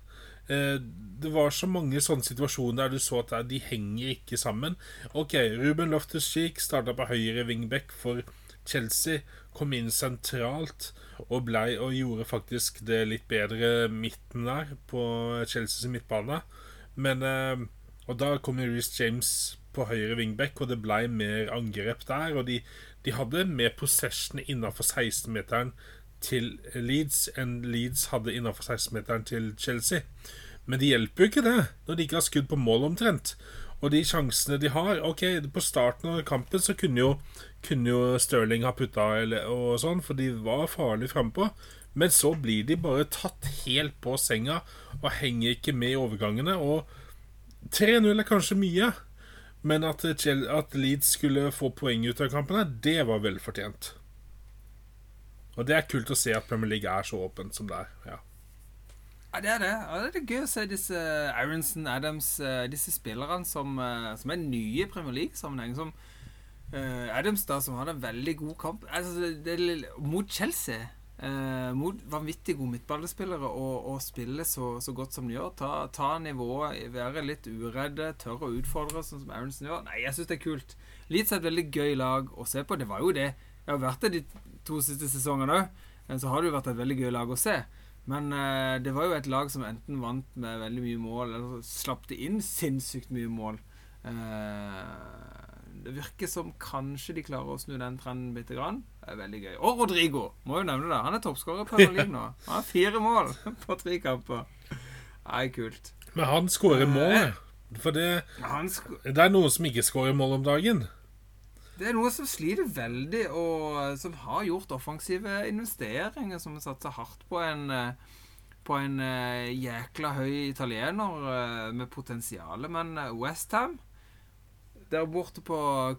Speaker 3: Eh, det var så mange sånne situasjoner der du så at de henger ikke sammen. Ok, Ruben Loftus-Cheek starta på høyre wingback for Chelsea. Kom inn sentralt og, blei, og gjorde faktisk det litt bedre midten der på Chelseas midtbane. Men eh, Og da kom Reece James på høyre wingback, og det blei mer angrep der. Og de, de hadde mer possession innafor 16-meteren til Leeds enn Leeds hadde innafor 16-meteren til Chelsea. Men det hjelper jo ikke det, når de ikke har skudd på mål omtrent. Og de sjansene de har Ok, på starten av kampen så kunne jo, kunne jo Stirling ha putta eller, og sånn, for de var farlig frampå. Men så blir de bare tatt helt på senga og henger ikke med i overgangene. Og 3-0 er kanskje mye, men at, at Leeds skulle få poeng ut av kampene, det var velfortjent. Og det er kult å se at Premier League er så åpent som det er. Ja.
Speaker 2: Ja, det er det. Og det er gøy å se disse Aronson, Adams, eh, disse spillerne som, eh, som er nye i Premier League-sammenheng. Som uh, Adams, da, som hadde en veldig god kamp altså, det, mot Chelsea. Uh, mot vanvittig gode midtballespillere og, og spille så, så, godt som de gjør. Ta, ta nivået, være litt uredde, tørre å utfordre, sånn som Aronson gjør. Nei, jeg syns det er kult. Leeds er et veldig gøy lag å se på. Det var jo det. Det har vært det de to siste sesongene òg. Så har det jo vært et veldig gøy lag å se. Men eh, det var jo et lag som enten vant med veldig mye mål, eller slapp det inn sinnssykt mye mål. Eh, det virker som kanskje de klarer å snu den trenden bitte grann. Det er veldig gøy. Og Rodrigo! Må jo nevne det. Han er toppskårer på Premier League nå. Han har fire mål på tre kamper. Er kult.
Speaker 3: Men han skårer mål, for det, det er noen som ikke skårer mål om dagen.
Speaker 2: Det er noe som sliter veldig, og som har gjort offensive investeringer, som har satser hardt på en på en jækla høy italiener med potensial. Men Westham der borte på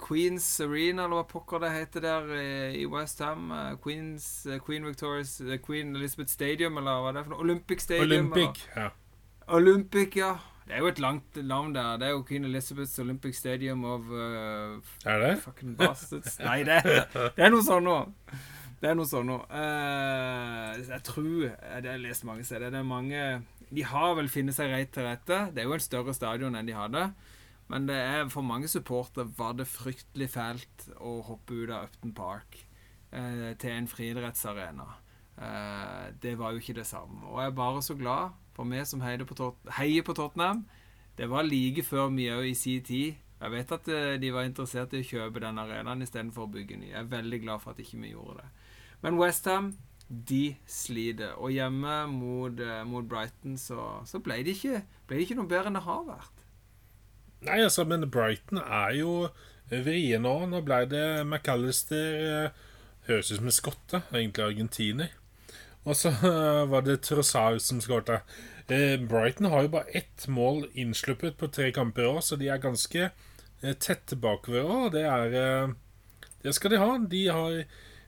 Speaker 2: Queens Arena, eller hva pokker det heter der i Westham. Eh, Queens, eh, Queen Victoria's eh, Queen Elizabeth Stadium, eller hva det er for noe? Olympic Stadium.
Speaker 3: Olympic, ja.
Speaker 2: Olympic, ja. Det er jo et langt navn der. Det er jo Queen Elizabeth's Olympic Stadium of uh,
Speaker 3: Er det?
Speaker 2: Fucking bastards. Nei, det, det er noe sånn nå. Det er noe sånn nå. Uh, jeg tror Det har lest mange steder. Det er mange De har vel funnet seg rett til rette. Det er jo en større stadion enn de hadde. Men det er, for mange supportere var det fryktelig fælt å hoppe ut av Upton Park uh, til en friidrettsarena. Uh, det var jo ikke det samme. Og jeg er bare så glad for vi som heier på, Tottenham. Det var like før vi òg i sin tid. Jeg vet at eh, de var interessert i å kjøpe den arenaen istedenfor å bygge ny. Jeg er veldig glad for at ikke vi gjorde det. Men Westham de sliter. Og hjemme mot, uh, mot Brighton så, så ble, det ikke, ble ikke noe bedre enn det har vært.
Speaker 3: Nei, altså, men Brighton er jo vrien nå. Nå ble det McAllister eh, Høres ut som en skotte, egentlig argentiner. Og så eh, var det Trossard som skåret. Eh, Brighton har jo bare ett mål innsluppet på tre kamper i år, så de er ganske tette bakover. Og det er Det skal de ha. De har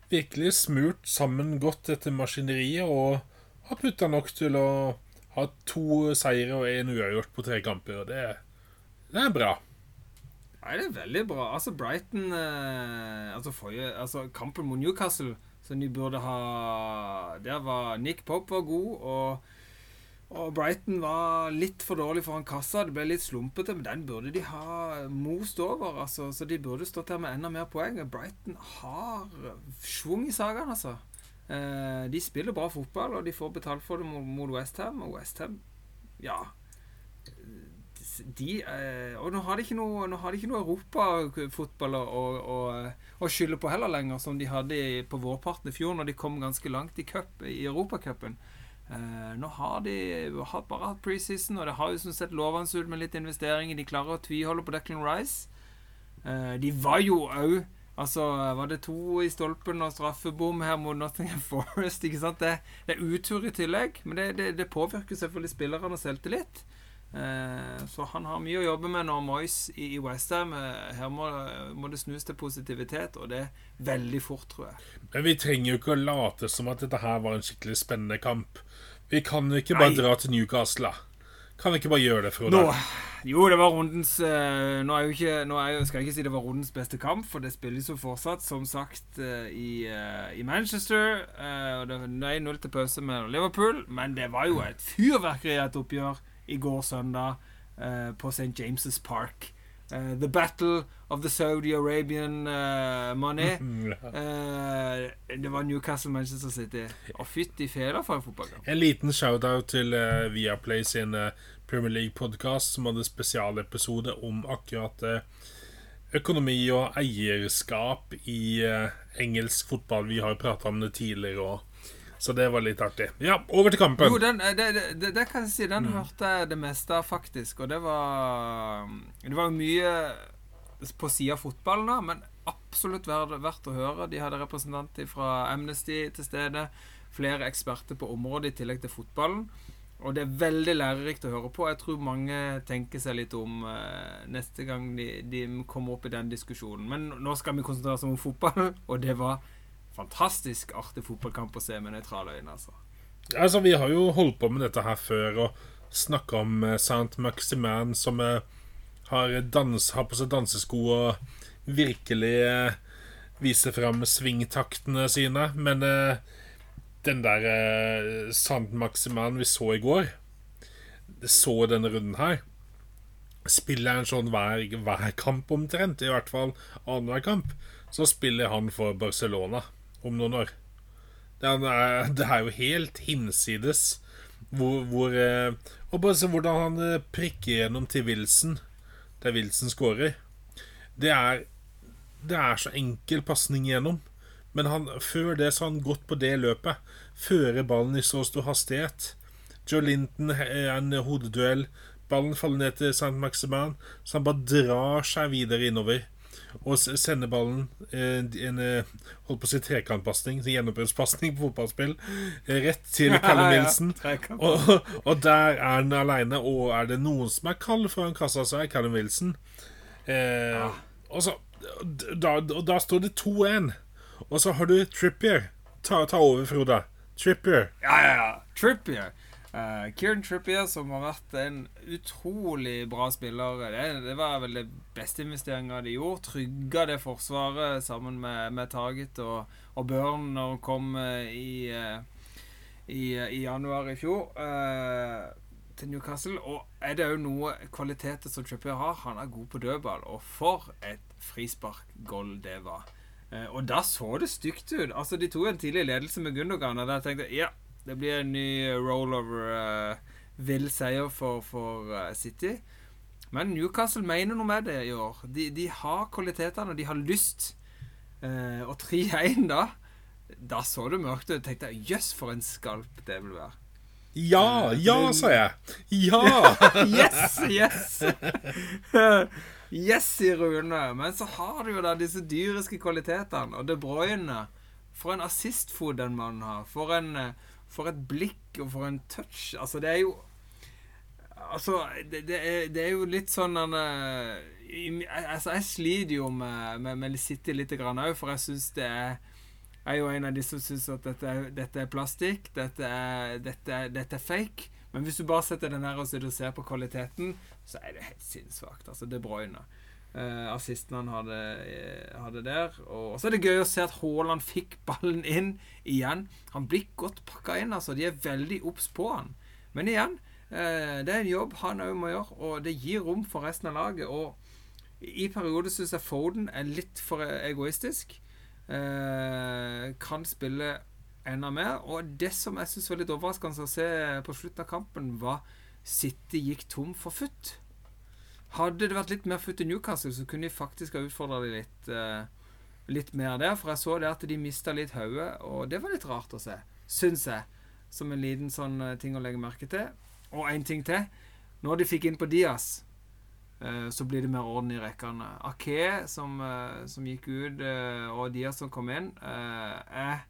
Speaker 3: virkelig smurt sammen godt dette maskineriet og har putta nok til å ha to seire og én uavgjort på tre kamper. Og det det er bra.
Speaker 2: Nei, det er veldig bra. Altså, Brighton eh, altså, forrige, altså, Kampen mot Newcastle, som de burde ha Der var Nick Pope var god, og, og Brighton var litt for dårlig foran kassa. Det ble litt slumpete, men den burde de ha most over. Altså, så de burde stått her med enda mer poeng. Brighton har schwung i sakene, altså. Eh, de spiller bra fotball, og de får betalt for det mot, mot Westham. Og Westham, ja de eh, Og nå har de ikke noe, nå har de ikke noe europafotball å, å, å, skylde på heller lenger, som de hadde på vårparten i fjor, når de kom ganske langt i, cup, i Europacupen. Eh, nå har de har bare hatt preseason, og det har jo som sett lovende ut med litt investeringer. De klarer å tviholde på Declan Rice. Eh, de var jo òg Altså, var det to i stolpen og straffebom her mot Nottingham Forest? ikke sant? Det, det er utur i tillegg, men det, det, det påvirker selvfølgelig spillerne og selvtillit. Eh, så han har mye å jobbe med når Moyes i, i Westham. Eh, her må, må, det snus til positivitet, og det veldig fort, tror jeg.
Speaker 3: Men vi trenger jo ikke å late som at dette her var en skikkelig spennende kamp. Vi kan jo ikke bare Nei. dra til Newcastle. Kan vi ikke bare gjøre det, Frode?
Speaker 2: Nå, jo, det var rundens uh, Nå, er jo ikke, nå er jo, skal jeg ikke si det var rundens beste kamp, for det spilles jo fortsatt, som sagt, i, i, Manchester. og det var 1-0 til pause med Liverpool, men det var jo et fyrverkeri av et oppgjør i går søndag uh, på St. James' Park. Uh, the Battle of the Saudi Arabian uh, Money. det var Newcastle Manchester City. Og fytti fela for en fotballkamp.
Speaker 3: En liten shout-out til Viaplay sin Premier League-podkast, som hadde spesialepisode om akkurat økonomi og eierskap i engelsk fotball. Vi har prata om det tidligere òg. Så det var litt artig. Ja, over til kampen.
Speaker 2: Jo, den, det, det, det, kan jeg si. Den mm. hørte jeg det meste av, faktisk. Og det var Det var mye på sida av fotballen, da, men absolutt verdt, verdt, å høre. De hadde representanter fra Amnesty til stede. Flere eksperter på området i tillegg til fotballen. Og det er veldig lærerikt å høre på. Jeg tror mange tenker seg litt om uh, neste gang de, de, kommer opp i den diskusjonen. Men nå skal vi konsentrere oss om fotball, og det var fantastisk artig fotballkamp å se med nøytrale øyne. altså.
Speaker 3: Altså, vi har jo holdt på med dette her før og snakka om eh, Saint Maximan som eh, har, dans, har på seg dansesko og virkelig eh, viser fram svingtaktene sine. Men den der eh, Saint Maximan vi så i går, så denne runden her Spiller en sånn hver, hver kamp omtrent, i hvert fall annenhver kamp, så spiller han for Barcelona om noen år. Det er, det er jo helt hinsides hvor, hvor eh, Og bare se hvordan han eh, prikker gjennom til Wilson, der Wilson scorer. Det er, det er så enkel pasning gjennom. Men han, før det så har han gått på det løpet. Fører ballen i så stor hastighet. Joe Linton er en hodeduell. Ballen faller ned til St. Maximan, så han bare drar seg videre innover. Og sender ballen eh, en eh, holdt på å si trekantpasning, gjennombruddspasning på fotballspill, eh, rett til Callum Wilson. og, og, der er han aleine. Og er det noen som er kald foran kassa, så er Callum Wilson. Eh, og, så, da, og da står det 2-1. Og så har du Trippier. Ta, ta over, Frode. Trippier.
Speaker 2: Ja, ja, ja. Trippier. Uh, Kieran Trippier, som har vært en utrolig bra spiller. Det, det var vel det beste investeringa de gjorde. Trygga det forsvaret sammen med, med Target og, og Børn når han kom uh, i, uh, i, i, januar i fjor til Newcastle. Og er det òg noe kvaliteter som Trippier har? Han er god på dødball. Og for et frisparkgoal det var. og da så det stygt ut. Altså, De tok en tidlig ledelse med Gundogan, og da tenkte jeg ja det blir en ny rollover. Uh, vill seier for, for uh, City. Men Newcastle mener noe med det i år. De, de har kvalitetene, de har lyst. Uh, og 3-1 da Da så det mørkt ut. Tenkte jeg jøss, for en skalp det vil være.
Speaker 3: Ja, ja, sa jeg. Ja!
Speaker 2: yes, yes! yes, sier Rune. Men så har du jo da disse dyriske kvalitetene. Og De Bruyne For en assistfot den mannen har. For en for et blikk og for en touch. Altså, det er jo Altså, det, det, er, det er, jo litt sånn uh, Altså, jeg sliter jo med, med, med City litt òg, for jeg syns det er jeg er jo en av de som syns at dette dette er plastikk, dette er, dette, dette er, fake. Men hvis du bare setter den her og ser på kvaliteten, så er det helt sinnssvakt. Altså, det Bruyne. Uh, assisten han hadde, eh, hadde, der. Og så er det gøy å se at Haaland fikk ballen inn igjen. Han blir godt pakka inn, altså. De er veldig obs på han. Men igjen, uh, det er en jobb han òg må gjøre, og det gir rom for resten av laget. Og i perioder syns jeg Foden er litt for egoistisk. Uh, kan spille enda mer. Og det som jeg syns var litt overraskende å se på slutten av kampen, var City gikk tom for futt. Hadde det vært litt mer futt i Newcastle, så kunne de faktisk ha utfordra dem litt, uh, litt mer der. For jeg så det at de mista litt hodet, og det var litt rart å se. Syns jeg. Som en liten sånn uh, ting å legge merke til. Og én ting til. Når de fikk inn på Diaz, uh, så blir det mer orden i rekkene. Ake, som, som gikk ut, og Diaz som kom inn, er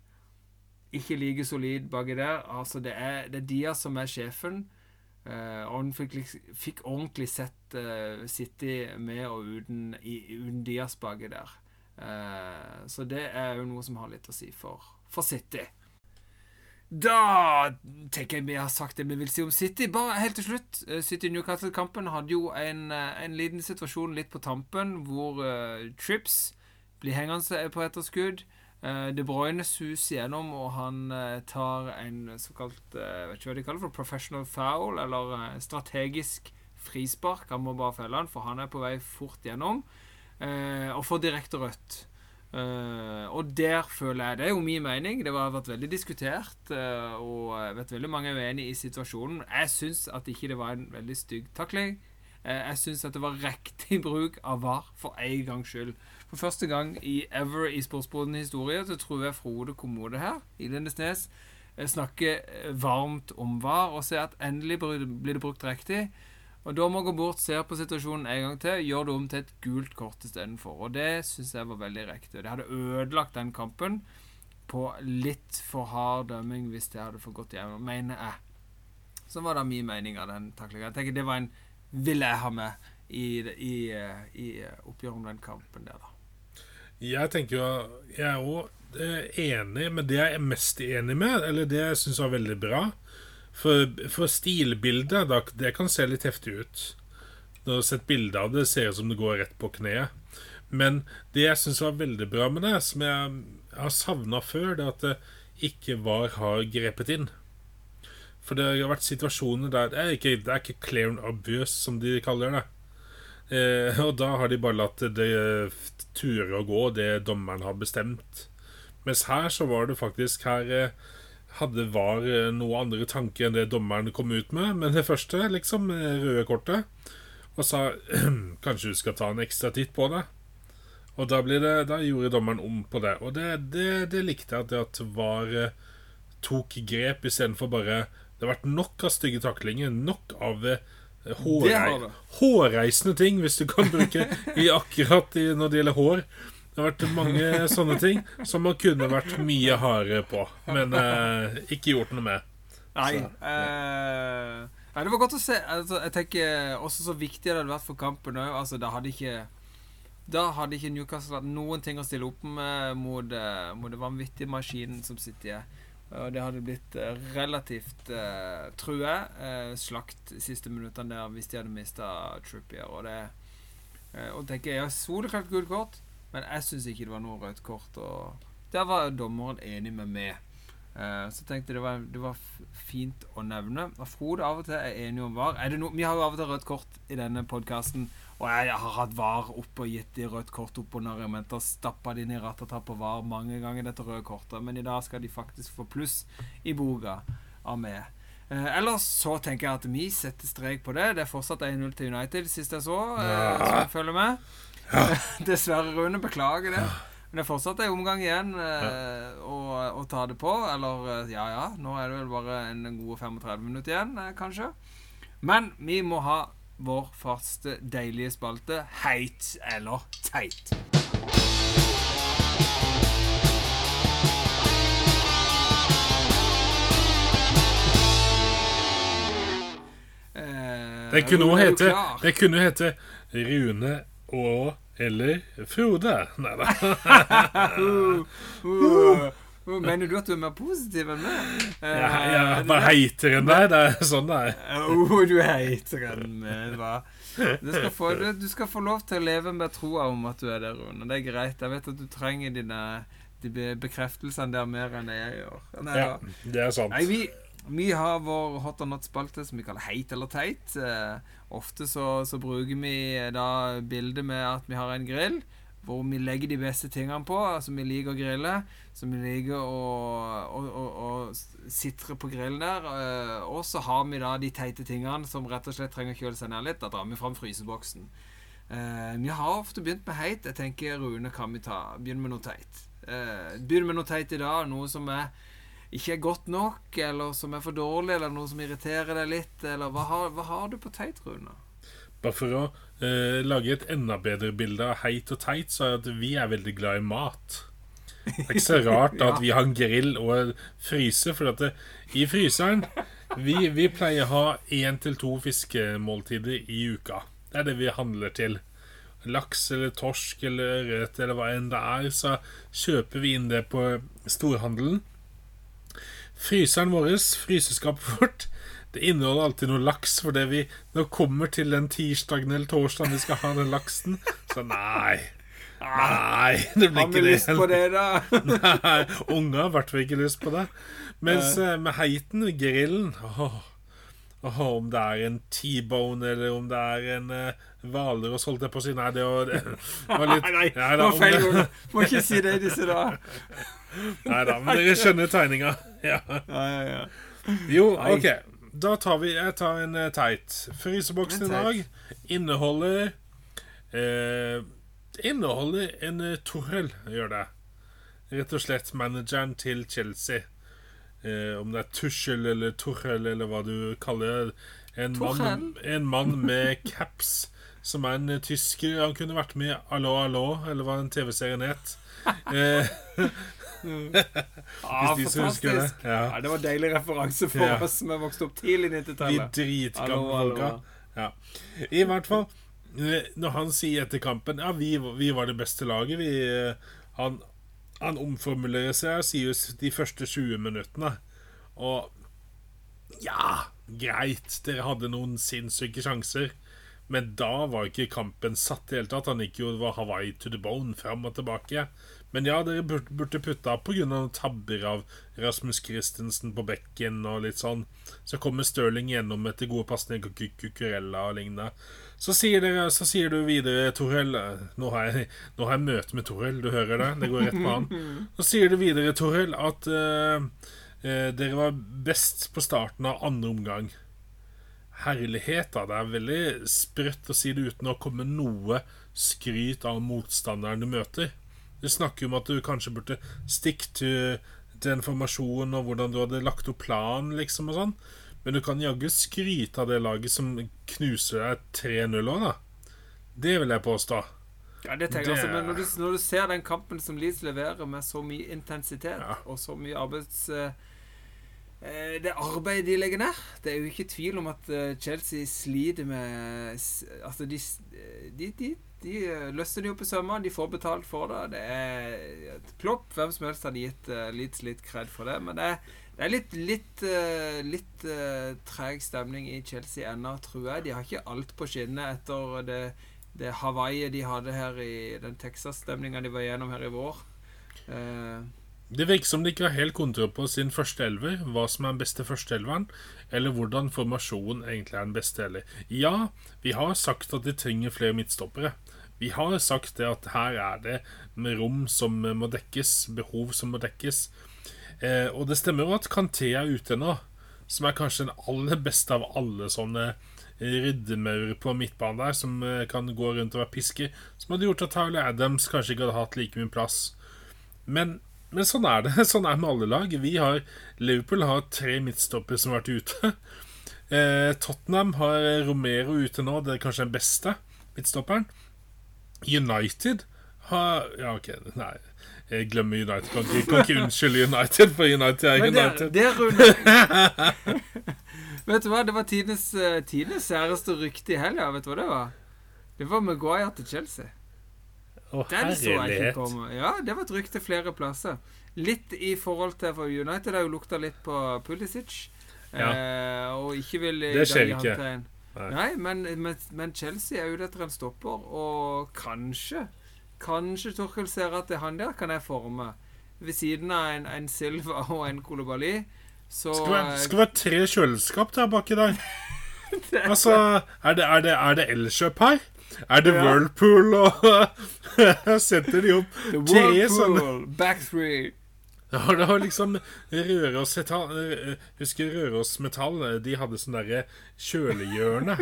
Speaker 2: ikke like solid baki der. Altså, det er, det er Diaz som er sjefen. Uh, og han fikk, fikk, ordentlig sett uh, City med og uten, i, uten Dias baki der. Uh, så det er jo noe som har litt å si for, for City. Da tenker jeg vi har sagt det vi vil si om City. Bare helt til slutt. City-Newcastle-kampen hadde jo en, en, liten situasjon litt på tampen, hvor Trips blir hengende på etterskudd. Uh, De Bruyne suser gjennom, og han uh, tar en såkalt jeg vet ikke hva de kaller for professional foul, eller strategisk frispark. Han må bare felle han, for han er på vei fort gjennom, og får direkte rødt. og der føler jeg Det er jo min mening. Det har vært veldig diskutert, og jeg vet veldig mange er uenig i situasjonen. Jeg syns at ikke det var en veldig stygg takling. jeg syns at det var riktig bruk av VAR for en gangs skyld. For første gang i ever i Sportsbodens historie så tror jeg Frode Kommode her i Lindesnes eh, snakker eh, varmt om VAR og ser at endelig blir det brukt riktig. Og Dommer går bort, ser på situasjonen en gang til, gjør det om til et gult kort istedenfor. Og det syns jeg var veldig riktig. Det hadde ødelagt den kampen på litt for hard dømming hvis det hadde fått gått gjennom, mener jeg. Så var det min mening av den taklinga. Det var en Vil jeg ha med i, i, i oppgjøret om den kampen der, da.
Speaker 3: Jeg tenker jo Jeg òg eh, enig med det jeg er mest enig med, eller det jeg syns var veldig bra. For, for stilbildet, da, det kan se litt heftig ut. Når du har sett bilde av det, ser ut som det går rett på kneet. Men det jeg syns var veldig bra med det, som jeg har savna før, det er at det ikke VAR har grepet inn. For det har vært situasjoner der Det er ikke, det er ikke clear and obvious, som de kaller det. Eh, og da har de bare latt det ture og gå, det dommeren har bestemt. Mens her så var det faktisk Her eh, hadde VAR eh, noe andre tanker enn det dommeren kom ut med. Men det første, liksom, røde kortet, og sa kanskje du skal ta en ekstra titt på det. Og da, det, da gjorde dommeren om på det. Og det, det, det likte jeg, at VAR eh, tok grep istedenfor bare Det har vært nok av stygge taklinger, nok av eh, hårrei, hårreisende ting, hvis du kan bruke i akkurat i, når det gjelder hår. Det har vært mange sånne ting som man kunne vært mye hardere på, men eh, ikke gjort noe med.
Speaker 2: Nei. Så, ja. eh, Nei, Det var godt å se. Altså, jeg tenker Også så viktig det hadde vært for kampen òg. Altså, da hadde ikke Da hadde ikke Newcastle hatt noen ting å stille opp med mot, uh, mot den vanvittige maskinen som sitter i. Og det hadde blitt uh, relativt, uh, true. uh, slakt siste minuttene der hvis de hadde mista Trippier. Og det Og tenker jeg, ja, soleklart gult kort, men jeg syns ikke det var noe rødt kort. Og der var dommeren enig med meg. Uh, så tenkte jeg det var, det var fint å nevne. Og Frode av og til er enig om VAR. No, vi har jo av og til rødt kort i denne podkasten. Og jeg har hatt VAR opp og gitt de rødt kort opp under argumenter. Stappa de inn i ratata på VAR mange ganger, dette røde kortet. Men i dag skal de faktisk få pluss i boka av meg. Eh, ellers så tenker jeg at vi setter strek på det. Det er fortsatt 1-0 til United, sist jeg så. Eh. Som jeg følger med. Ja. Dessverre, Rune. Beklager det. Men det er fortsatt en omgang igjen eh, å, å, ta det på. Eller eh, ja, ja, nå er det vel bare en gode 35 minutter igjen, eh, kanskje. Men vi må ha vår faste, deilige spalte Heit eller teit.
Speaker 3: det kunne jo hete, hete Rune og eller Frode. Nei da.
Speaker 2: Mener du at du er mer positiv enn meg?
Speaker 3: Ja, jeg er bare heiter enn deg. Det er sånn det er.
Speaker 2: Oh, du er heiter enn meg, hva? Du skal, få, du, du skal, få, lov til å leve med troa om at du er der, Rune. Det er greit. Jeg vet at du trenger dine de bekreftelsene der mer enn jeg gjør.
Speaker 3: Nei, ja, det er sant.
Speaker 2: Nei, vi, vi har vår hot or not-spalte som vi kaller Heit eller teit. Eh, ofte så, så, bruker vi eh, da bildet med at vi har en grill hvor vi legger de beste tingene på. Altså vi liker å grille. Så vi liker å, å, å, å sitre på grillen der. Eh, og så har vi da de teite tingene som rett og slett trenger å kjøle seg ned litt. Da drar vi fram fryseboksen. Vi har ofte begynt med heit. Jeg tenker Rune, kan vi ta begynne med noe teit? Begynne med noe teit i dag. Noe som er ikke er godt nok, eller som er for dårlig, eller noe som irriterer deg litt? Eller hva har, hva har du på teit, Rune?
Speaker 3: Bare for å eh, lage et enda bedre bilde av heit og teit, så er at vi er veldig glad i mat. Det er ikke så rart ja. at vi har en grill og en fryser, for at det, i fryseren vi, vi, pleier å ha én til to fiskemåltider i uka. Det er det vi handler til. Laks eller torsk eller ørret eller hva enn det er, så kjøper vi inn det på storhandelen. Fryseren vår, fryseskapet vårt, det inneholder alltid noe laks. For det vi nå kommer til den tirsdagen eller torsdagen vi skal ha den laksen, så nei. Nei, det blir ikke det. Har vi
Speaker 2: lyst på det, da?
Speaker 3: nei, Unger har i hvert fall ikke lyst på det. Mens uh, med heiten, grillen åh, åh, Om det er en T-bone, eller om det er en Hvalross, uh, holdt jeg på å si Nei, det var, det var litt
Speaker 2: Nei, nei, det var feil ord. Må ikke si det i disse dager.
Speaker 3: Nei da, men dere skjønner tegninga. Ja.
Speaker 2: Ja, ja, ja.
Speaker 3: Jo, OK. Da tar vi Jeg tar en uh, teit. Fryseboksen i dag inneholder eh, Inneholder en uh, Torrell, gjør det. Rett og slett manageren til Chelsea. Eh, om det er Tuschel eller Torrell eller hva du kaller det. En, mann, en mann med caps som er en tysker. Han kunne vært med i Allo Allo, eller hva den TV-serien het. Eh,
Speaker 2: ah, fantastisk. Det. Ja. Ja, det var deilig referanse for ja. oss som har vokst opp tidlig i 90-tallet.
Speaker 3: Vi dritgamle folka. Ja. I hvert fall, eh, når han sier etter kampen Ja, vi, vi var det beste laget, vi eh, Han han omformulerer seg og sier jo de første 20 minuttene. Og ja, greit, dere hadde noen sinnssyke sjanser. Men da var ikke kampen satt i hele tatt. Han gikk jo var Hawaii to the bone fram og tilbake. Men ja, dere burde putta pga. tabber av Rasmus Christensen på bekken og litt sånn. Så kommer Stirling gjennom etter gode pasninger til Cucurella og lignende. Så sier, dere, så sier du videre, Torell nå, har jeg, nå har jeg møte med Torell, du hører det? Det går rett på han. Så sier du videre, Torell, at uh, uh, dere var best på starten av andre omgang herlighet. da Det er veldig sprøtt å si det uten å komme noe skryt av motstanderen du møter. Du snakker om at du kanskje burde stikke til den formasjonen og hvordan du hadde lagt opp planen, liksom, og sånn. Men du kan jaggu skryte av det laget som knuser deg 3-0 òg, da. Det vil jeg påstå.
Speaker 2: Ja, det tenker jeg altså, men når du, når du, ser den kampen som Leeds leverer med så mye intensitet
Speaker 3: ja.
Speaker 2: og så mye arbeids... Uh, det arbeidet de legger ned Det er jo ikke tvil om at eh, Chelsea sliter med Altså, de, de, de, de løsner det opp i sømmer. De får betalt for det. Det er plopp. Hvem som helst hadde gitt Leeds litt kred for det. Men det er, det er litt litt, litt treg stemning i Chelsea ennå, tror jeg. De har ikke alt på skinnet etter det, det Hawaii de hadde her i den Texas-stemninga de var igjennom her i vår. Uh,
Speaker 3: det virker som de ikke har helt kontroll på sin første elver, hva som er den beste førsteelveren, eller hvordan formasjonen egentlig er den beste. heller. Ja, vi har sagt at de trenger flere midtstoppere. Vi har sagt det at her er det med rom som må dekkes, behov som må dekkes. Eh, og det stemmer jo at Kanté er ute nå, som er kanskje den aller beste av alle sånne ryddemaur på midtbanen der, som eh, kan gå rundt og være pisker, som hadde gjort at Tyler Adams kanskje ikke hadde hatt like mye plass. Men men sånn er det. Sånn er det med alle lag. Vi har, Liverpool har tre midtstoppere som har vært ute. Eh, Tottenham har Romero ute nå. Det er kanskje den beste midtstopperen. United har Ja, OK, nei. Jeg glemmer United. Kan ikke, kan ikke unnskylde United, for United er United.
Speaker 2: Det, det Vet du hva, det var tidenes, uh, tidenes særeste rykte i helga. Vet du hva det var? Det var Maguire til Chelsea.
Speaker 3: Å, komme
Speaker 2: Ja, det var et rykte flere plasser. Litt i forhold til For United har jo lukta litt på Pulisic. Ja. Eh, og ikke vil
Speaker 3: Det skjer ikke.
Speaker 2: Nei, Nei men, men, men, Chelsea er ute etter en stopper, og kanskje Kanskje Torkel ser at det er han der kan jeg forme. Ved siden av en, en Silva og en Kolobali. Så
Speaker 3: Skal det være tre kjøleskap der baki der. altså, er det, er det, er det Elkjøp her? Er det ja. Whirlpool og Setter de opp
Speaker 2: tre sånne Back three.
Speaker 3: Ja, det var liksom Røros Husker Røros Metall? De hadde sånn derre kjølehjørne.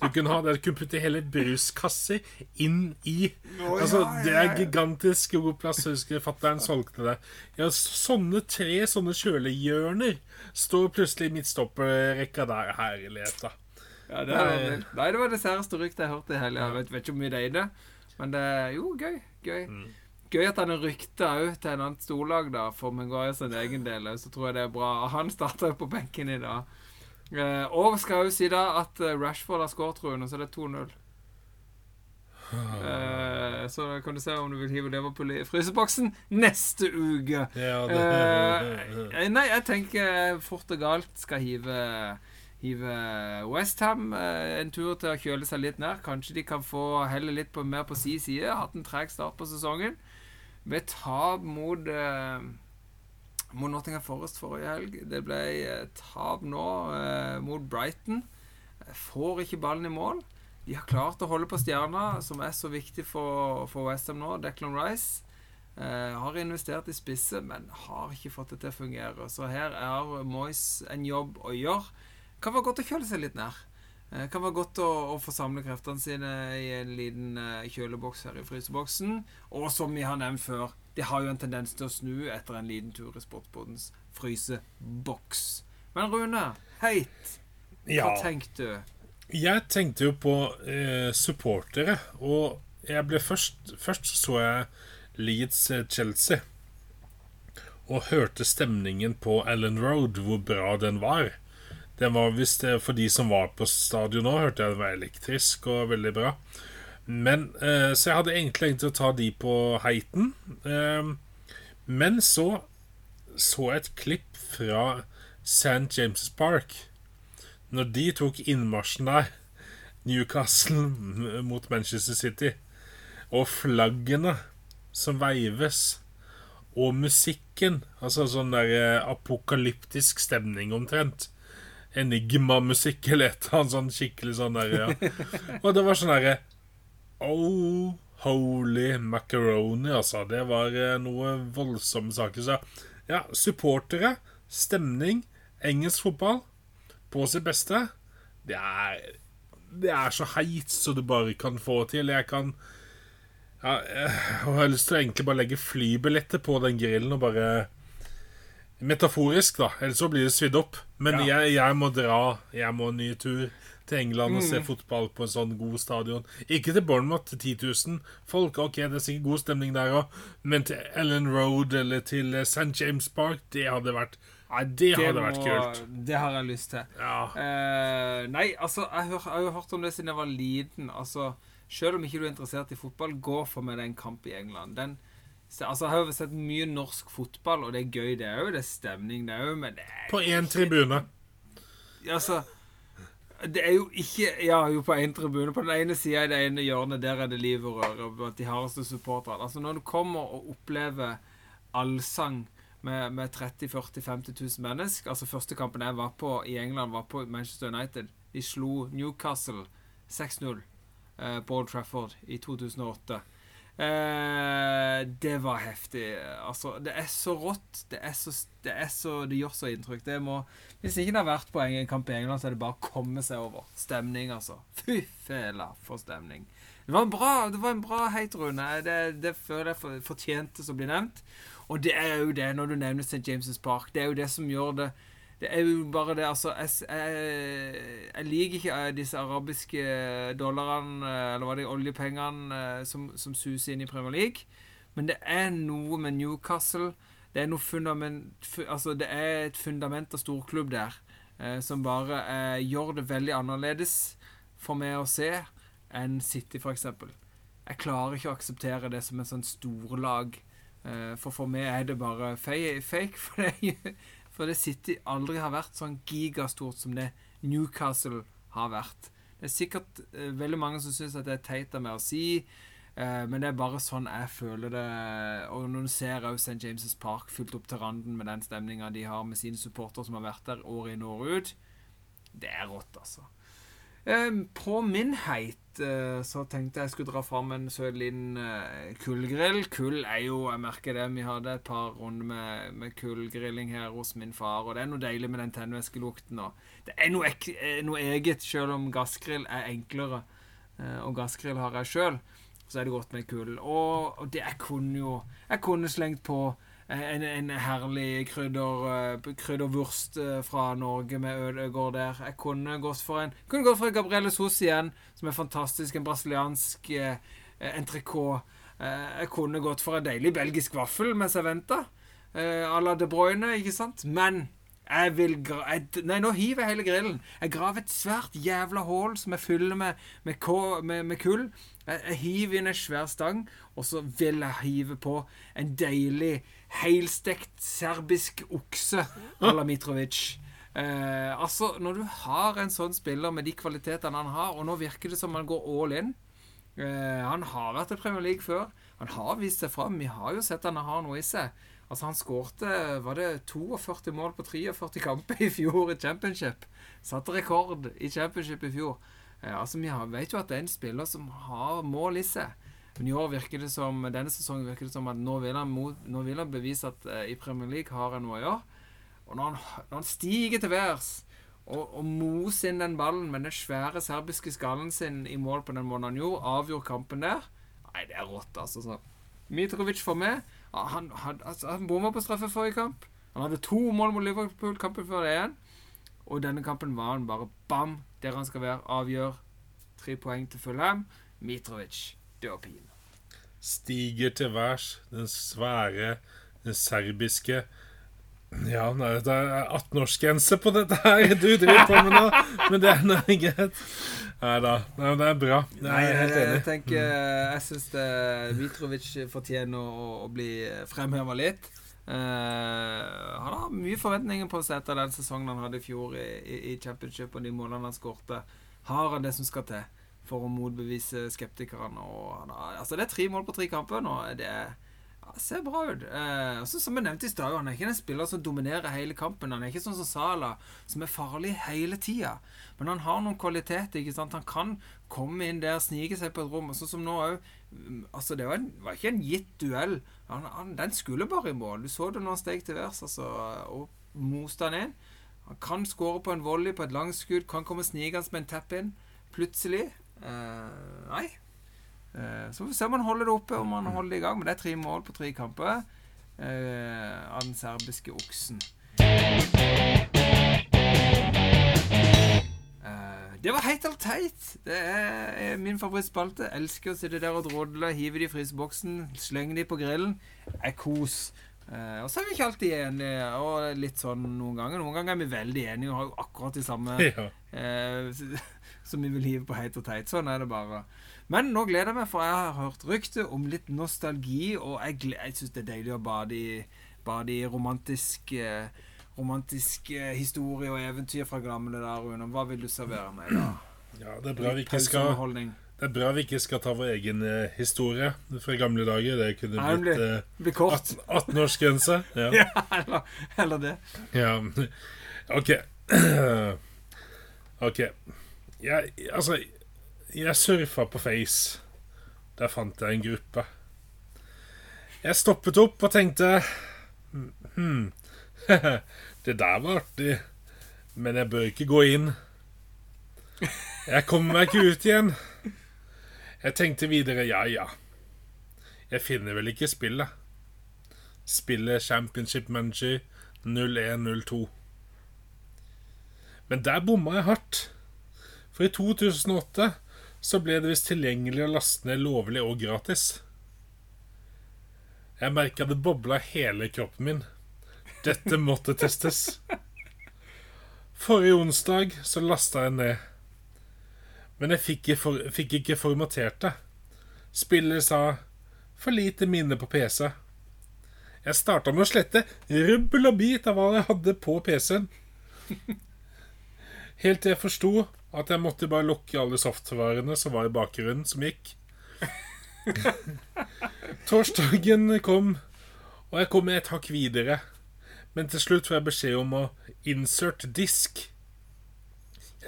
Speaker 3: Du kunne ha det, du kunne putte hele bruskasser inn i. Altså, Det er gigantisk god plass. Husker fatter'n solgte det. Ja, sånne tre sånne kjølehjørner står plutselig i midtstopperrekka der. Herlighet, da.
Speaker 2: Ja, det er, nei, det var det særeste ryktet jeg hørte i helga. Jeg vet, vet, ikke hvor mye det er i det, men det er jo gøy. Gøy. Mm. Gøy at han er rykta òg til en annen storlag, da, for Maguire sin egen del. Så tror jeg det er bra. Han starta jo på benken i dag. Eh, og skal jo si da at eh, Rashford har skåret, Og så det er 2-0. Eh, så kan du se om du vil hive Liverpool i fryseboksen neste uke. Eh, nei, jeg tenker fort og galt skal hive hive Westham eh, en tur til å kjøle seg litt ned. Kanskje de kan få helle litt på, mer på si side. Hatt en treg start på sesongen. Med tap mot eh, mot Nottingham Forest forrige helg. Det ble eh, tap nå eh, mot Brighton. Får ikke ballen i mål. De har klart å holde på stjerna, som er så viktig for, for Westham nå. Declan Rice. Eh, har investert i spisse, men har ikke fått det til å fungere. Så her er Moyes en jobb å gjøre. Kan være godt å kjøle seg litt nær. Det kan være godt å, å få samle kreftene sine i en liten uh, kjøleboks her i fryseboksen. Og som vi har nevnt før, de har jo en tendens til å snu etter en liten tur i sportsbodens fryseboks. Men Rune, heit, hva ja. tenkte du?
Speaker 3: Jeg tenkte jo på eh, supportere, og jeg ble først Først så jeg Leeds eh, Chelsea. Og hørte stemningen på Ellen Road, hvor bra den var. Den var visst eh, For de som var på stadion nå, hørte jeg det var elektrisk og veldig bra. Men eh, Så jeg hadde egentlig tenkt å ta de på heiten. Eh, Men så så jeg et klipp fra St. James' Park. Når de tok innmarsjen der, Newcastle mot Manchester City, og flaggene som veives, og musikken Altså sånn der eh, apokalyptisk stemning omtrent. Enigma-musikk eller et eller annet sånn skikkelig sånn der, ja. Og det var sånn derre Oh, holy macaroni, altså. Det var eh, noe voldsomme saker. Så ja, supportere, stemning, engelsk fotball på sitt beste. Det er, det er så heit så du bare kan få til. Jeg kan ja, Jeg har lyst til å egentlig bare legge flybilletter på den grillen og bare Metaforisk, da. Ellers så blir det svidd opp. Men
Speaker 2: Ja.
Speaker 3: jeg, jeg må dra. Jeg må en ny tur til England og
Speaker 2: Mm.
Speaker 3: se fotball på en sånn god stadion. Ikke til Bournemouth til 10 000 folk. Ok, det er sikkert god stemning der òg. Men til Ellen Road eller til eh, St. James Park, det hadde vært Nei, det, hadde vært kult.
Speaker 2: Det har jeg lyst til.
Speaker 3: Ja.
Speaker 2: Uh, nei, altså, jeg, hør, jeg har jo hørt om det siden jeg var liten. Altså, Selv om ikke du er interessert i fotball, gå for meg den kamp i England. Den, altså, Jeg har jo sett mye norsk fotball, og det er gøy, det jo det er stemning, det jo Men det er,
Speaker 3: På én tribune.
Speaker 2: altså det er jo ikke Ja, jo på én tribune. På den ene sida i det ene hjørnet, der er det liv og røre blant de hardeste supporterne. Altså, når du kommer og opplever allsang med, med 30 40 50 000 mennesker Altså, første kampen jeg var på i England, var på Manchester United. De slo Newcastle 6-0 eh, på Old Trafford i 2008. Eh, det var heftig. Altså, det er så rått. Det er så, det er så Det gjør så inntrykk. Det må Hvis ikke det har vært på en kamp i England, så er det bare å komme seg over. Stemning, altså. Fy fela for stemning. Det var en bra, det var en bra heit, Rune. Det, det føler jeg for, fortjente å bli nevnt. Og det er jo det, når du nevner St. James' Park, det er jo det som gjør det det er jo bare det, altså Jeg, jeg, jeg liker ikke eh, disse arabiske dollarene, eh, eller hva det er, oljepengene, eh, som, som suser inn i Premier League. Men det er noe med Newcastle Det er noe fundament Altså, det er et fundament av storklubb der eh, som bare eh, gjør det veldig annerledes for meg å se enn City, eksempel. Jeg klarer ikke å akseptere det som en sånn storlag. Eh, for for meg er det bare fake. For det, for det City aldri har vært sånn gigastort som det Newcastle har vært. Det er sikkert uh, veldig mange som syns at det er teit av meg å si, uh, men det er bare sånn jeg føler det. Og når du ser òg St. James' Park fylt opp til randen med den stemninga de har med sine supportere som har vært der år inn og år ut, det er rått, altså. Uh, På min heit så tenkte jeg skulle dra fram en søt liten eh, kullgrill. Kull er jo Jeg merker det. Vi hadde et par runder med, med kullgrilling her hos min far, og det er noe deilig med den tennvæskelukten. Det er noe, ek, eh, noe eget, selv om gassgrill er enklere. eh, Og gassgrill har jeg sjøl, så er det godt med kull. Og, og det jeg kunne jo Jeg kunne slengt på en, en herlig krydder, eh, kryddervurst eh, fra Norge med Ødegård der. Jeg kunne gått for en kunne gått for en Gabrielle Sos igjen, som er fantastisk. En brasiliansk eh, entrecôte. Eh, jeg kunne gått for en deilig belgisk vaffel mens jeg venta. Eh, à la De Bruyne, ikke sant? Men jeg vil gra jeg, Nei, nå hiver jeg hele grillen. Jeg graver et svært jævla hull som jeg fyller med, med, med, med kull. Jeg, jeg hiver inn en svær stang, og så vil jeg hive på en deilig helstekt serbisk okse à la Mitrovic. Eh, altså, når du har en sånn spiller med de kvalitetene han har, og nå virker det som han går all in eh, Han har vært i Premier League før. Han har vist seg fram. Vi har jo sett han har noe i seg. Altså, han skårte var det 42 mål på 43 kamper i fjor i championship. Satte rekord i championship i fjor. Eh, altså, Vi vet jo at det er en spiller som har mål i seg. Men i år virker det som, denne sesongen virker det som at nå vil han, nå vil han bevise at eh, i Premier League har han noe å gjøre. Og når han, når han stiger til værs og, og moser inn den ballen med den svære serbiske skallen sin i mål på den måten han gjorde, avgjorde kampen der Nei, det er rått, altså. Så. Mitrovic får ah, Han, han, altså, han bomma på straffe forrige kamp. Han hadde to mål mot Liverpool kampen før det igjen. Og denne kampen var han bare bam, der han skal være. Avgjør. Tre poeng til Fulham. Mitrovic, dørpine.
Speaker 3: Stiger til værs, den svære, den serbiske Ja, nei, det er 18-årsgrense på dette her du driver på med nå. Men det er nå greit. Nei da. Nei, det er bra. Det
Speaker 2: Nei,
Speaker 3: er jeg helt enig.
Speaker 2: jeg tenker Jeg syns Mitrovic fortjener å, å bli fremheva litt. Uh, han har mye forventninger på seg etter den sesongen han hadde i fjor i, i, i championship og de målene han skårte. Har han det som skal til for å motbevise skeptikerne? Og altså det er tre mål på tre kamper nå. Det er, ser bra ut. Eh, også, som jeg nevnte i stad, han er ikke en spiller som dominerer hele kampen. Han er ikke sånn som Sala, som er farlig hele tida. Men han har noen kvaliteter. ikke sant? Han kan komme inn der, snike seg på et rom. og Sånn som nå òg. Altså, det var, en, var ikke en gitt duell. Han, han, den skulle bare i mål. Du så det når han steg til værs altså, og moste han inn. Han kan skåre på en volley på et langskudd, kan komme snikende med en tepp inn. Plutselig. Eh, nei. Eh, så får vi se om han holder det oppe, om han holder det i gang. Men det er tre mål på tre kamper eh, av den serbiske oksen. Eh, det var eller teit. Det er er min favorittspalte. Elsker å sitte der og drodle, hive de i fryseboksen, slenge de på grillen. Er kos. Uh, og så er vi ikke alltid enige, og litt sånn noen ganger. Noen ganger er vi veldig enige og har jo akkurat de samme
Speaker 3: Ja.
Speaker 2: uh, som vi vil hive på heit og teit. Sånn er det bare. Men nå gleder jeg meg, for jeg har hørt rykte om litt nostalgi, og jeg, jeg syns det er deilig å bade i, bade i romantisk eh, Romantisk eh, historie og eventyr fra gamle der, Rune. Hva vil du servere meg, da?
Speaker 3: ja, det er bra vi ikke skal Det er bra vi ikke skal ta vår egen eh, historie fra gamle dager. Det kunne
Speaker 2: Nei,
Speaker 3: blitt eh,
Speaker 2: Det blir kort.
Speaker 3: 18-årsgrense. Ja.
Speaker 2: Ja, eller, eller det.
Speaker 3: ja. OK. OK. Jeg, altså Jeg surfa på Face. Der fant jeg en gruppe. Jeg stoppet opp og tenkte Hm Det der var artig, men jeg bør ikke gå inn. Jeg kommer meg ikke ut igjen. Jeg tenkte videre ja, ja. Jeg finner vel ikke spillet. Spillet Championship Manager 0102. Men der bomma jeg hardt. For i 2008 så ble det visst tilgjengelig å laste ned lovlig og gratis. Jeg merka det bobla hele kroppen min. Dette måtte testes. Forrige onsdag så lasta jeg ned. Men jeg fikk ikke, for, fikk ikke formatert det. Spiller sa 'for lite minne på PC'. Jeg starta med å slette rubbel og bit av hva jeg hadde på PC-en. Helt til jeg forsto at jeg måtte bare lukke alle softwarene som var i bakgrunnen, som gikk. Torsdagen kom, og jeg kom et hakk videre. Men til slutt får jeg beskjed om å insert disk.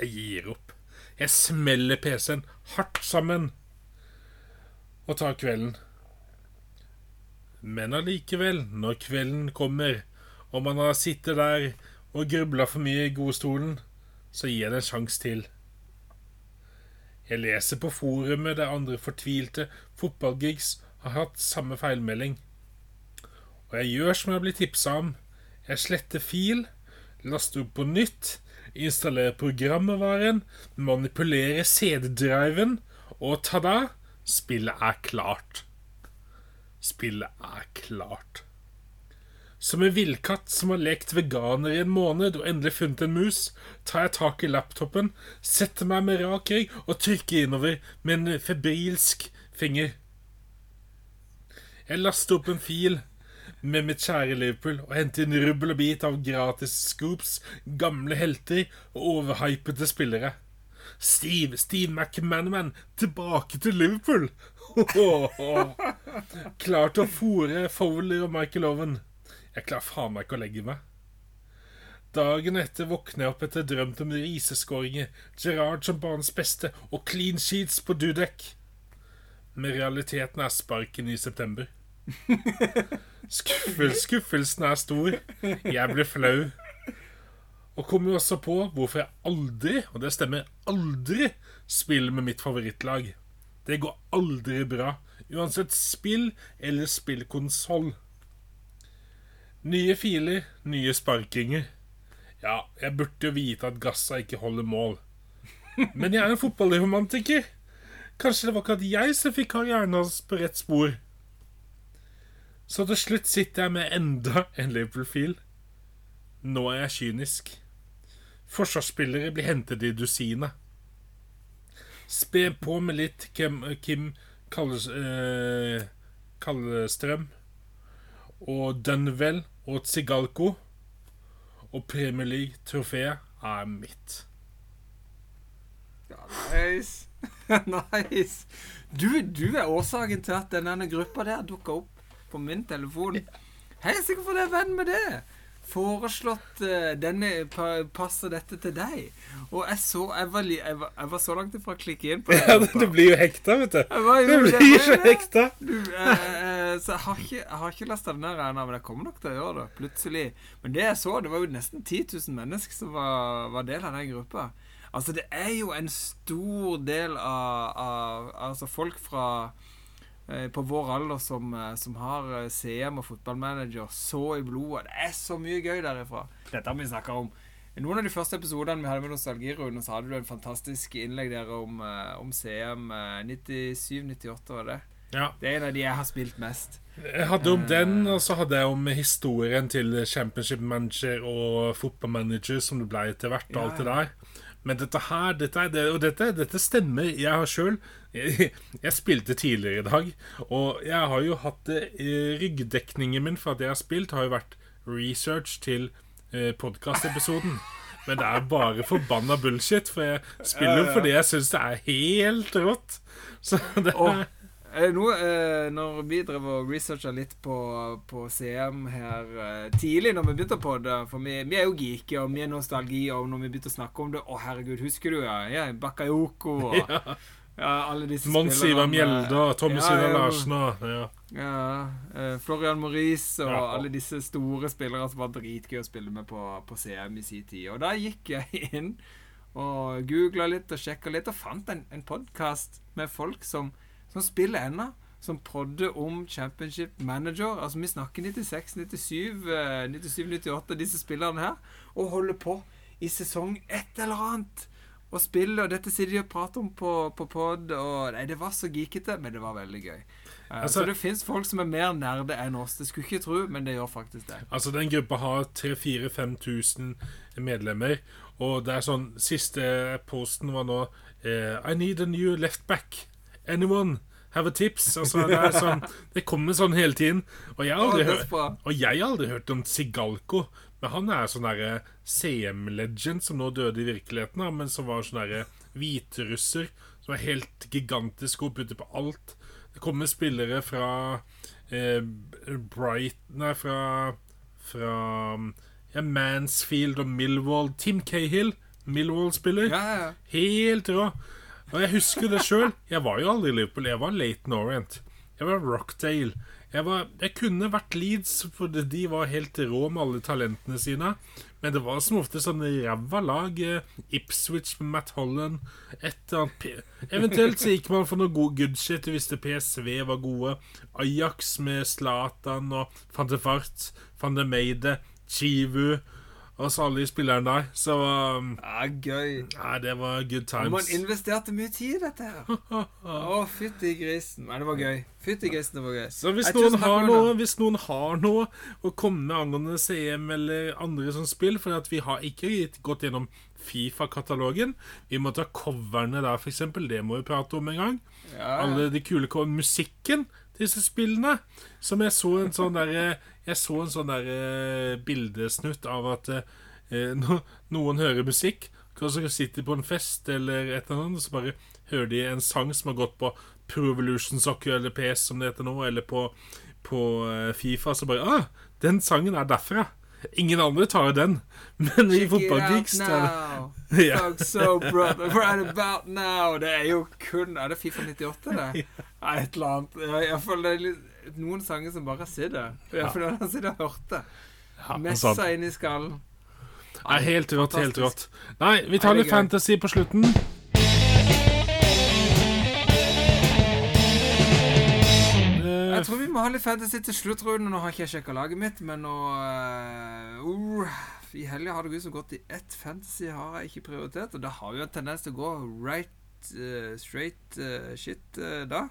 Speaker 3: Jeg gir opp. Jeg smeller PC-en hardt sammen og tar kvelden. Men allikevel, når kvelden kommer, og man har sittet der og grubla for mye i godstolen, så jeg det en sjanse til. Jeg leser på forumet der andre fortvilte fotballgigs har hatt samme feilmelding. Og jeg gjør som jeg blir tipsa om. Jeg sletter fil, laster opp på nytt, installerer programvaren, manipulerer CD-driven, og ta-da! Spillet er klart. Spillet er klart. Som en villkatt som har lekt veganer i en måned og endelig funnet en mus, tar jeg tak i laptopen, setter meg med rak rygg og trykker innover med en febrilsk finger. Jeg laster opp en fil med mitt kjære Liverpool og henter inn rubbel og bit av gratis scoops, gamle helter og overhypede spillere. Steve, Steve McManaman, tilbake til Liverpool! Klar til å fòre Fowler og Michael Owen. Jeg klarer faen meg ikke å legge meg. Dagen etter våkner jeg opp etter drømt om riseskåringer, Gerard som banens beste og clean sheets på Dudek. Men realiteten er sparken i september. Skuffel, skuffelsen er stor. Jeg blir flau. Og kommer også på hvorfor jeg aldri, og det stemmer aldri, spiller med mitt favorittlag. Det går aldri bra, uansett spill eller spillkonsoll. Nye filer, nye sparkinger. Ja, jeg burde jo vite at Gassa ikke holder mål. Men jeg er en fotballromantiker. Kanskje det var ikke at jeg som fikk karrieren hans på rett spor. Så til slutt sitter jeg med enda en Liverpool-fil. Nå er jeg kynisk. Forsvarsspillere blir hentet i dusinet. Spe på med litt Kim, Kim eh, Kallestrøm og Dunwell og Tsigalko. Og Premier League-trofeet er mitt.
Speaker 2: Ja, nice. nice. Du, du er årsaken til at denne gruppa der dukka opp på min telefon. Hei, sikkert sikker på jeg er venn med det. Foreslått uh, denne pa, Passer dette til deg? Og jeg så Jeg var, jeg var, jeg var så langt ifra å klikke inn på det.
Speaker 3: Ja, du blir jo hekta, vet du.
Speaker 2: Jeg var jo
Speaker 3: Du
Speaker 2: det,
Speaker 3: blir
Speaker 2: jo
Speaker 3: hekta.
Speaker 2: Du, uh, eh, så jeg har ikke, jeg har ikke lasta den ned men jeg kommer nok til å gjøre det. Plutselig. Men det jeg så, det var jo nesten 10 000 mennesker som var, var del av den gruppa. Altså, det er jo en stor del av, av Altså folk fra eh, på vår alder som, eh, som har eh, CM og fotballmanager så i blodet. Det er så mye gøy derifra. Dette har vi snakka om. I noen av de første episodene vi hadde med Nostalgirunden, så hadde du en fantastisk innlegg der om, eh, om CM eh, 97-98, var det?
Speaker 3: Ja.
Speaker 2: Det er en av de jeg har spilt mest.
Speaker 3: Jeg hadde om den, og så hadde jeg om historien til Championship Manager og Football Manager, som det ble etter hvert, og
Speaker 2: Ja,
Speaker 3: alt det der. Men dette her, dette, det, og dette, dette stemmer. Jeg har sjøl jeg, jeg spilte tidligere i dag, og jeg har jo hatt det eh, Ryggdekningen min for at jeg har spilt, har jo vært research til eh, podkastepisoden. Men det er bare forbanna bullshit, for jeg spiller jo fordi jeg syns det er helt rått. Så det
Speaker 2: er det noe eh, Når vi drev og researcha litt på, på CM her eh, tidlig, når vi begynte på det For vi, vi er jo geeker, og vi er nostalgi, og når vi begynte å snakke om det Å, herregud, husker du ja? ja Bakayoko og ja. alle disse
Speaker 3: Mons Ivar. Mjelde og Tommy
Speaker 2: Ja,
Speaker 3: Syver. Larsen og ja.
Speaker 2: Ja, eh, Florian Maurice og
Speaker 3: Ja.
Speaker 2: alle disse store spillere som var dritgøy å spille med på, på CM i sin tid. Og da gikk jeg inn og googla litt og sjekka litt, og fant en, en podkast med folk som, som spiller ennå. Som podde om Championship Manager. Altså Vi snakker 96, 97, eh, 97, 98, disse spillerne her. Og holder på i sesong et eller annet. Og spiller, og dette sitter de og prater om på, på pod. Og nei, Det var så geekete, men det var veldig gøy. Eh,
Speaker 3: Altså-
Speaker 2: så det fins folk som er mer nerde enn oss. Det skulle ikke tro, men det gjør faktisk det.
Speaker 3: Altså, den gruppa har 3000-5000 medlemmer. Og det er sånn Siste posten var nå eh, I need a new left back. Anyone have a tips? Altså, det sånn Det kommer sånn hele tiden. Og jeg har aldri, hørt, og jeg har aldri hørt om Sigalko. Men han er sånn derre CM-legend som nå døde i virkeligheten, men som var sånn derre hviterusser. Som er helt gigantisk og putter på alt. Det kommer spillere fra eh, Bright Nei, fra Fra ja, Mansfield og Millwall. Tim Cahill, Millwall-spiller.
Speaker 2: Ja, ja.
Speaker 3: Helt rå. Og jeg husker det sjøl. Jeg var jo aldri i Liverpool. Jeg var Laton Orient. Jeg var Rockdale. Jeg, var, jeg kunne vært Leeds, for de var helt rå med alle talentene sine. Men det var som ofte sånne ræva lag. eh, Ipswich med Matt Holland. Et eller annet Eventuelt så gikk man for noe god good shit hvis det PSV var gode. Ajax med Zlatan og van de Fart, van de Meide, Chivu og salig spillerne der. Så um,
Speaker 2: ja gøy.
Speaker 3: Nei, det var good
Speaker 2: times. man investerte mye tid i dette her. Å, fytti grisen. Nei, det var gøy. Fytti grisen, det var gøy.
Speaker 3: Så hvis noen, har noe, hvis noen har noe å komme med angående CM eller andre som spill For at vi har ikke gått gjennom Fifa-katalogen. Vi må ta coverne der, f.eks. Det må vi prate om en gang.
Speaker 2: Ja,
Speaker 3: Alle de kule Musikken disse spillene. Som jeg så en sånn der Jeg så en sånn der eh, bildesnutt av at eh, noen hører musikk, så sitter på en fest eller et eller annet, og så bare hører de en sang som har gått på Provolution Soccer eller PS, som det heter nå, eller på, på eh, Fifa, så bare Ah, den sangen er derfra. Ingen andre tar jo den, men vi fotballgeeks tar det. Ja.
Speaker 2: So right about now. Det er jo kun Er det Fifa 98, det? Ja. et eller annet. Jeg, jeg føler det er litt, noen sanger som bare sitter. Jeg føler han sitter og hørte.
Speaker 3: Ja,
Speaker 2: Messa inn i skallen.
Speaker 3: Nei, helt rått, helt rått. Nei, vi tar litt fantasy på slutten.
Speaker 2: Vi må ha litt fantasy til sluttrunden. Nå har ikke jeg sjekka laget mitt, men nå uh, uh, I helga har det gått så godt i ett fantasy, har jeg ikke prioritert. Og det har jo en tendens til å gå right uh, straight eh, shit da.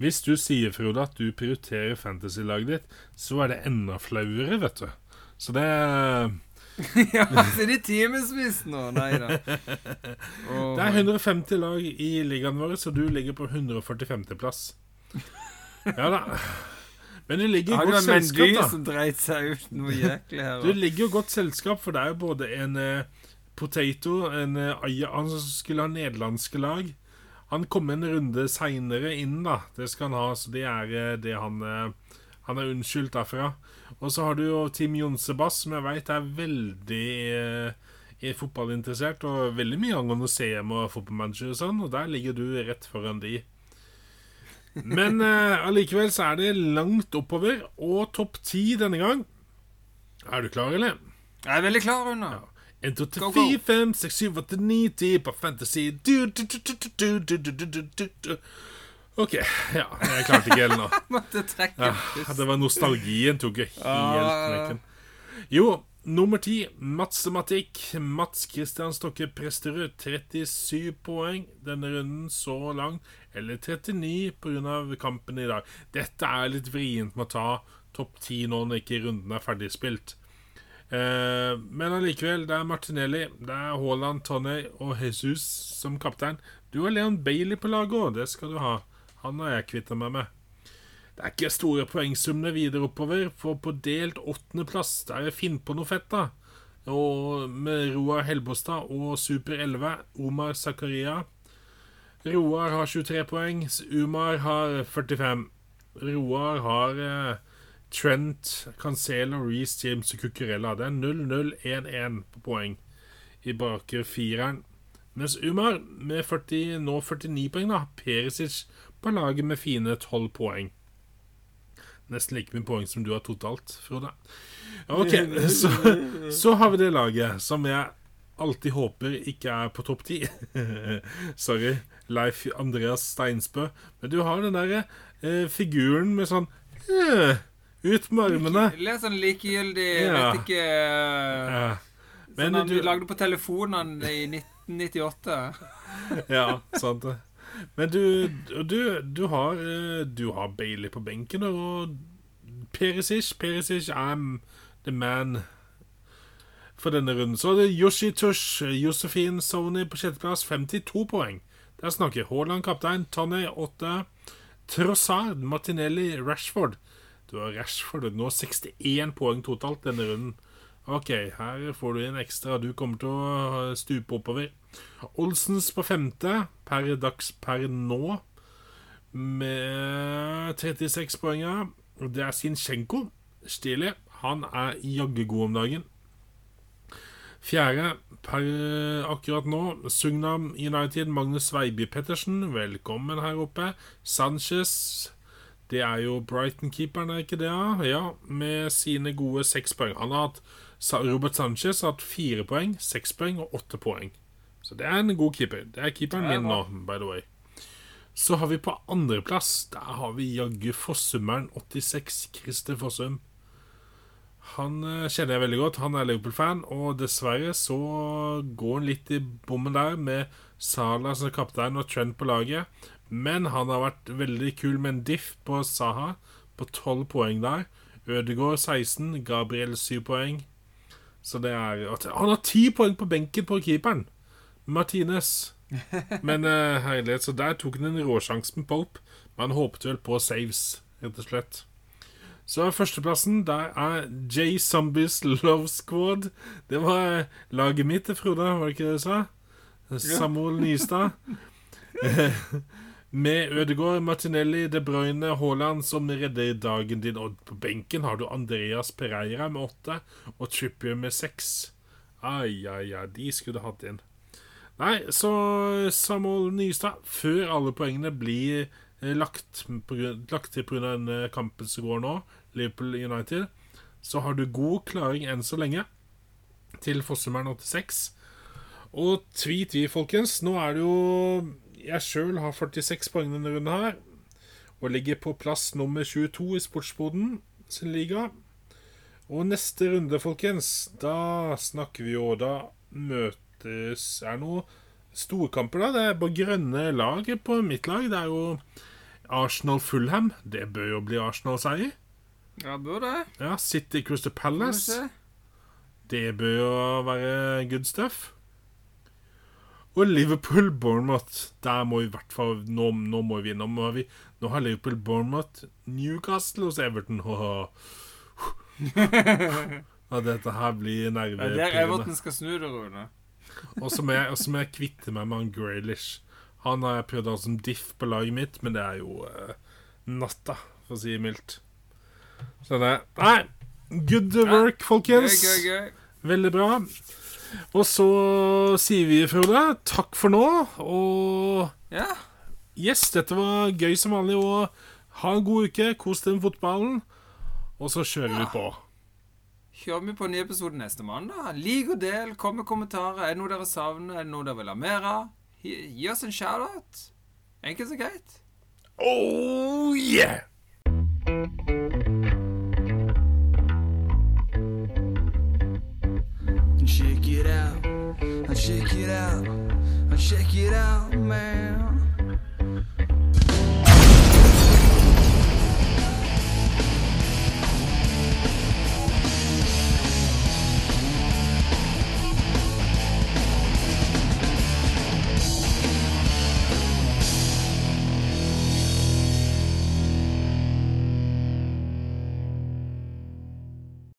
Speaker 3: Hvis du sier, Frode, at du prioriterer fantasy-laget ditt, så er det enda flauere, vet du. Så det
Speaker 2: ja, så er det timevis nå. Nei da.
Speaker 3: Det er 150 lag i ligaen vår, så du ligger på 145.-plass. Ja da. Men du ligger i
Speaker 2: Har du
Speaker 3: godt
Speaker 2: en Mendy
Speaker 3: selskap, da.
Speaker 2: som dreit seg ut noe jæklig her?
Speaker 3: Du ligger jo godt selskap, for det er jo både en uh, Potato en, uh, Aya- Han som skulle ha nederlandske lag. Han kom en runde seinere inn, da. Det skal han ha, så det er uh, det han uh, Han er unnskyldt derfra. Og så har du jo Team Jonsebass, som jeg veit er veldig er fotballinteressert, og veldig mye angående CM og fotballmanager og sånn, og der ligger du rett foran de. Men allikevel uh, så er det langt oppover, og topp ti denne gang. Er du klar, eller?
Speaker 2: Jeg er veldig klar, Rune. Ja.
Speaker 3: 1, 2, 3, 4, 5, 6, 7, 8, 9, 10 på Fantasy du, du, du, OK. Ja, jeg klarte ikke helt nå.
Speaker 2: Måtte trekke
Speaker 3: ja, Det var nostalgien tok jeg helt knekken. Jo, nummer ti, matematikk. Mats Christian Stokke Presterud, 37 poeng denne runden så langt. Eller 39 pga. kampen i dag. Dette er litt vrient med å ta topp 10 nå når ikke runden er ferdigspilt. Eh, men allikevel, det er Martinelli, det er Haaland, Tony og Jesus som kaptein. Du har Leon Bailey på laget òg, det skal du ha. Han har jeg kvitta meg med. Det er ikke store poengsummene videre oppover, for på delt åttendeplass er Finn på noe fett, da. Og med Roar Helbostad og Super 11, Omar Zakaria. Roar har 23 poeng, Umar har 45. Roar har eh, Trent, Cancelo, Reece James og Cucurella. Det er 0-0-1-1 på poeng i bakre fireren. Mens Umar med 40, nå 49 poeng, da. Perisic på laget med fine 12 poeng. Nesten like mye poeng som du har totalt, Frode. Ok, så, så har vi det laget som jeg alltid håper ikke er på topp ti. Sorry, Leif Andreas Steinsbø. Men du har den derre eh, figuren med sånn eh, Ut med armene.
Speaker 2: Litt sånn likegyldig,
Speaker 3: Ja.
Speaker 2: vet ikke eh,
Speaker 3: Ja.
Speaker 2: Sånn han
Speaker 3: du,
Speaker 2: lagde på telefonen i 1998.
Speaker 3: Ja, sant det. Men du, du, du har eh, Du har Bailey på benken, og Perisic Perisic er the man for denne runden. Så er det Yoshi Tush, Josefin Sony på sjetteplass, 52 poeng. Der snakker Haaland kaptein, Tonny 8, Trossard, Martinelli, Rashford. Du har Rashford nå 61 poeng totalt denne runden. Ok, her får du en ekstra. Du kommer til å stupe oppover. Olsens på femte per dags per nå med 36 poeng. Det er Sinchenko. Stilig. Han er jaggu god om dagen. Fjerde per akkurat nå. Sugnam United, Magnus Veiby Pettersen. Velkommen her oppe. Sanchez. Det er jo Brighton-keeperen, er ikke det? Ja, ja med sine gode seks poeng. Han har hatt Robert Sanchez har hatt fire poeng, seks poeng og åtte poeng. Så det er en god keeper. Det er keeperen
Speaker 2: er
Speaker 3: min nå, by the way. Så har vi på andreplass Der har vi jaggu Fossumeren 86, Christer Fossum. Han eh, kjenner jeg veldig godt. Han er Liverpool-fan, og dessverre så går han litt i bommen der med Salah som kaptein og Trent på laget. Men han har vært veldig kul med en diff på Saha på 12 poeng der. Ødegaard 16, Gabriel 7 poeng. Så det er Han har 10 poeng på benken på keeperen! Martinez. Men uh, herlighet, så der tok han en råsjanse med Polp. Men han håpet vel på saves, rett og slett. Så førsteplassen, der er J. Zombies Love Squad. Det var laget mitt, det, Frode, var det ikke det du sa? Samuel Nystad. Med Ødegaard, Martinelli, De Bruyne, Haaland som redder dagen din. Og på benken har du Andreas Pereira med åtte og Trippier med seks. Ai, ai, ai, de skulle hatt inn. Nei, så Samuel Nystad, før alle poengene blir lagt, på grunn- lagt til pga. den eh, kampen som går nå, Liverpool United, så har du god klaring enn så lenge til Fossumeren 86. Og tvi, tvi, folkens. Nå er det jo Jeg sjøl har 46 poeng denne runden her. Og ligger på plass nummer 22 i Sportsboden sin liga. Og neste runde, folkens, da snakker vi jo Da møtes Er det noe storkamper, da? Det er på grønne lag på mitt lag. Det er jo Arsenal-Fulham. Det bør jo bli Arsenal-seier.
Speaker 2: Ja, bør det.
Speaker 3: Ja, City Crystal Palace. Det bør jo være good stuff. Og Liverpool-Bournemouth. Der må vi i hvert fall Nå, nå må vi innom. Nå nå har Liverpool-Bournemouth Newcastle hos Everton. ja, dette her blir
Speaker 2: Ja, der. Everton skal snu det, Rune.
Speaker 3: Og så må jeg, kvitte meg med han Graylish. Han har jeg prøvd å ha som diff på laget mitt, men det er jo uh, natta, for å si det mildt. Så det Nei, good work,
Speaker 2: Gøy,
Speaker 3: folkens.
Speaker 2: gøy, gøy.
Speaker 3: Veldig bra. Og så sier vi, Frode, takk for nå. Og
Speaker 2: Ja.
Speaker 3: yes, dette var gøy som vanlig. Og ha en god uke. Kos deg med fotballen. Og så kjører vi på.
Speaker 2: Kjører vi på en ny episode neste mandag. Lik og del, kom med kommentarer. Er det noe dere savner? Er det noe dere vil ha mer av? Gi, gi oss en shout-out. Enkelt og greit.
Speaker 3: Oh yeah!
Speaker 1: Check it out, check it out, check it out, man.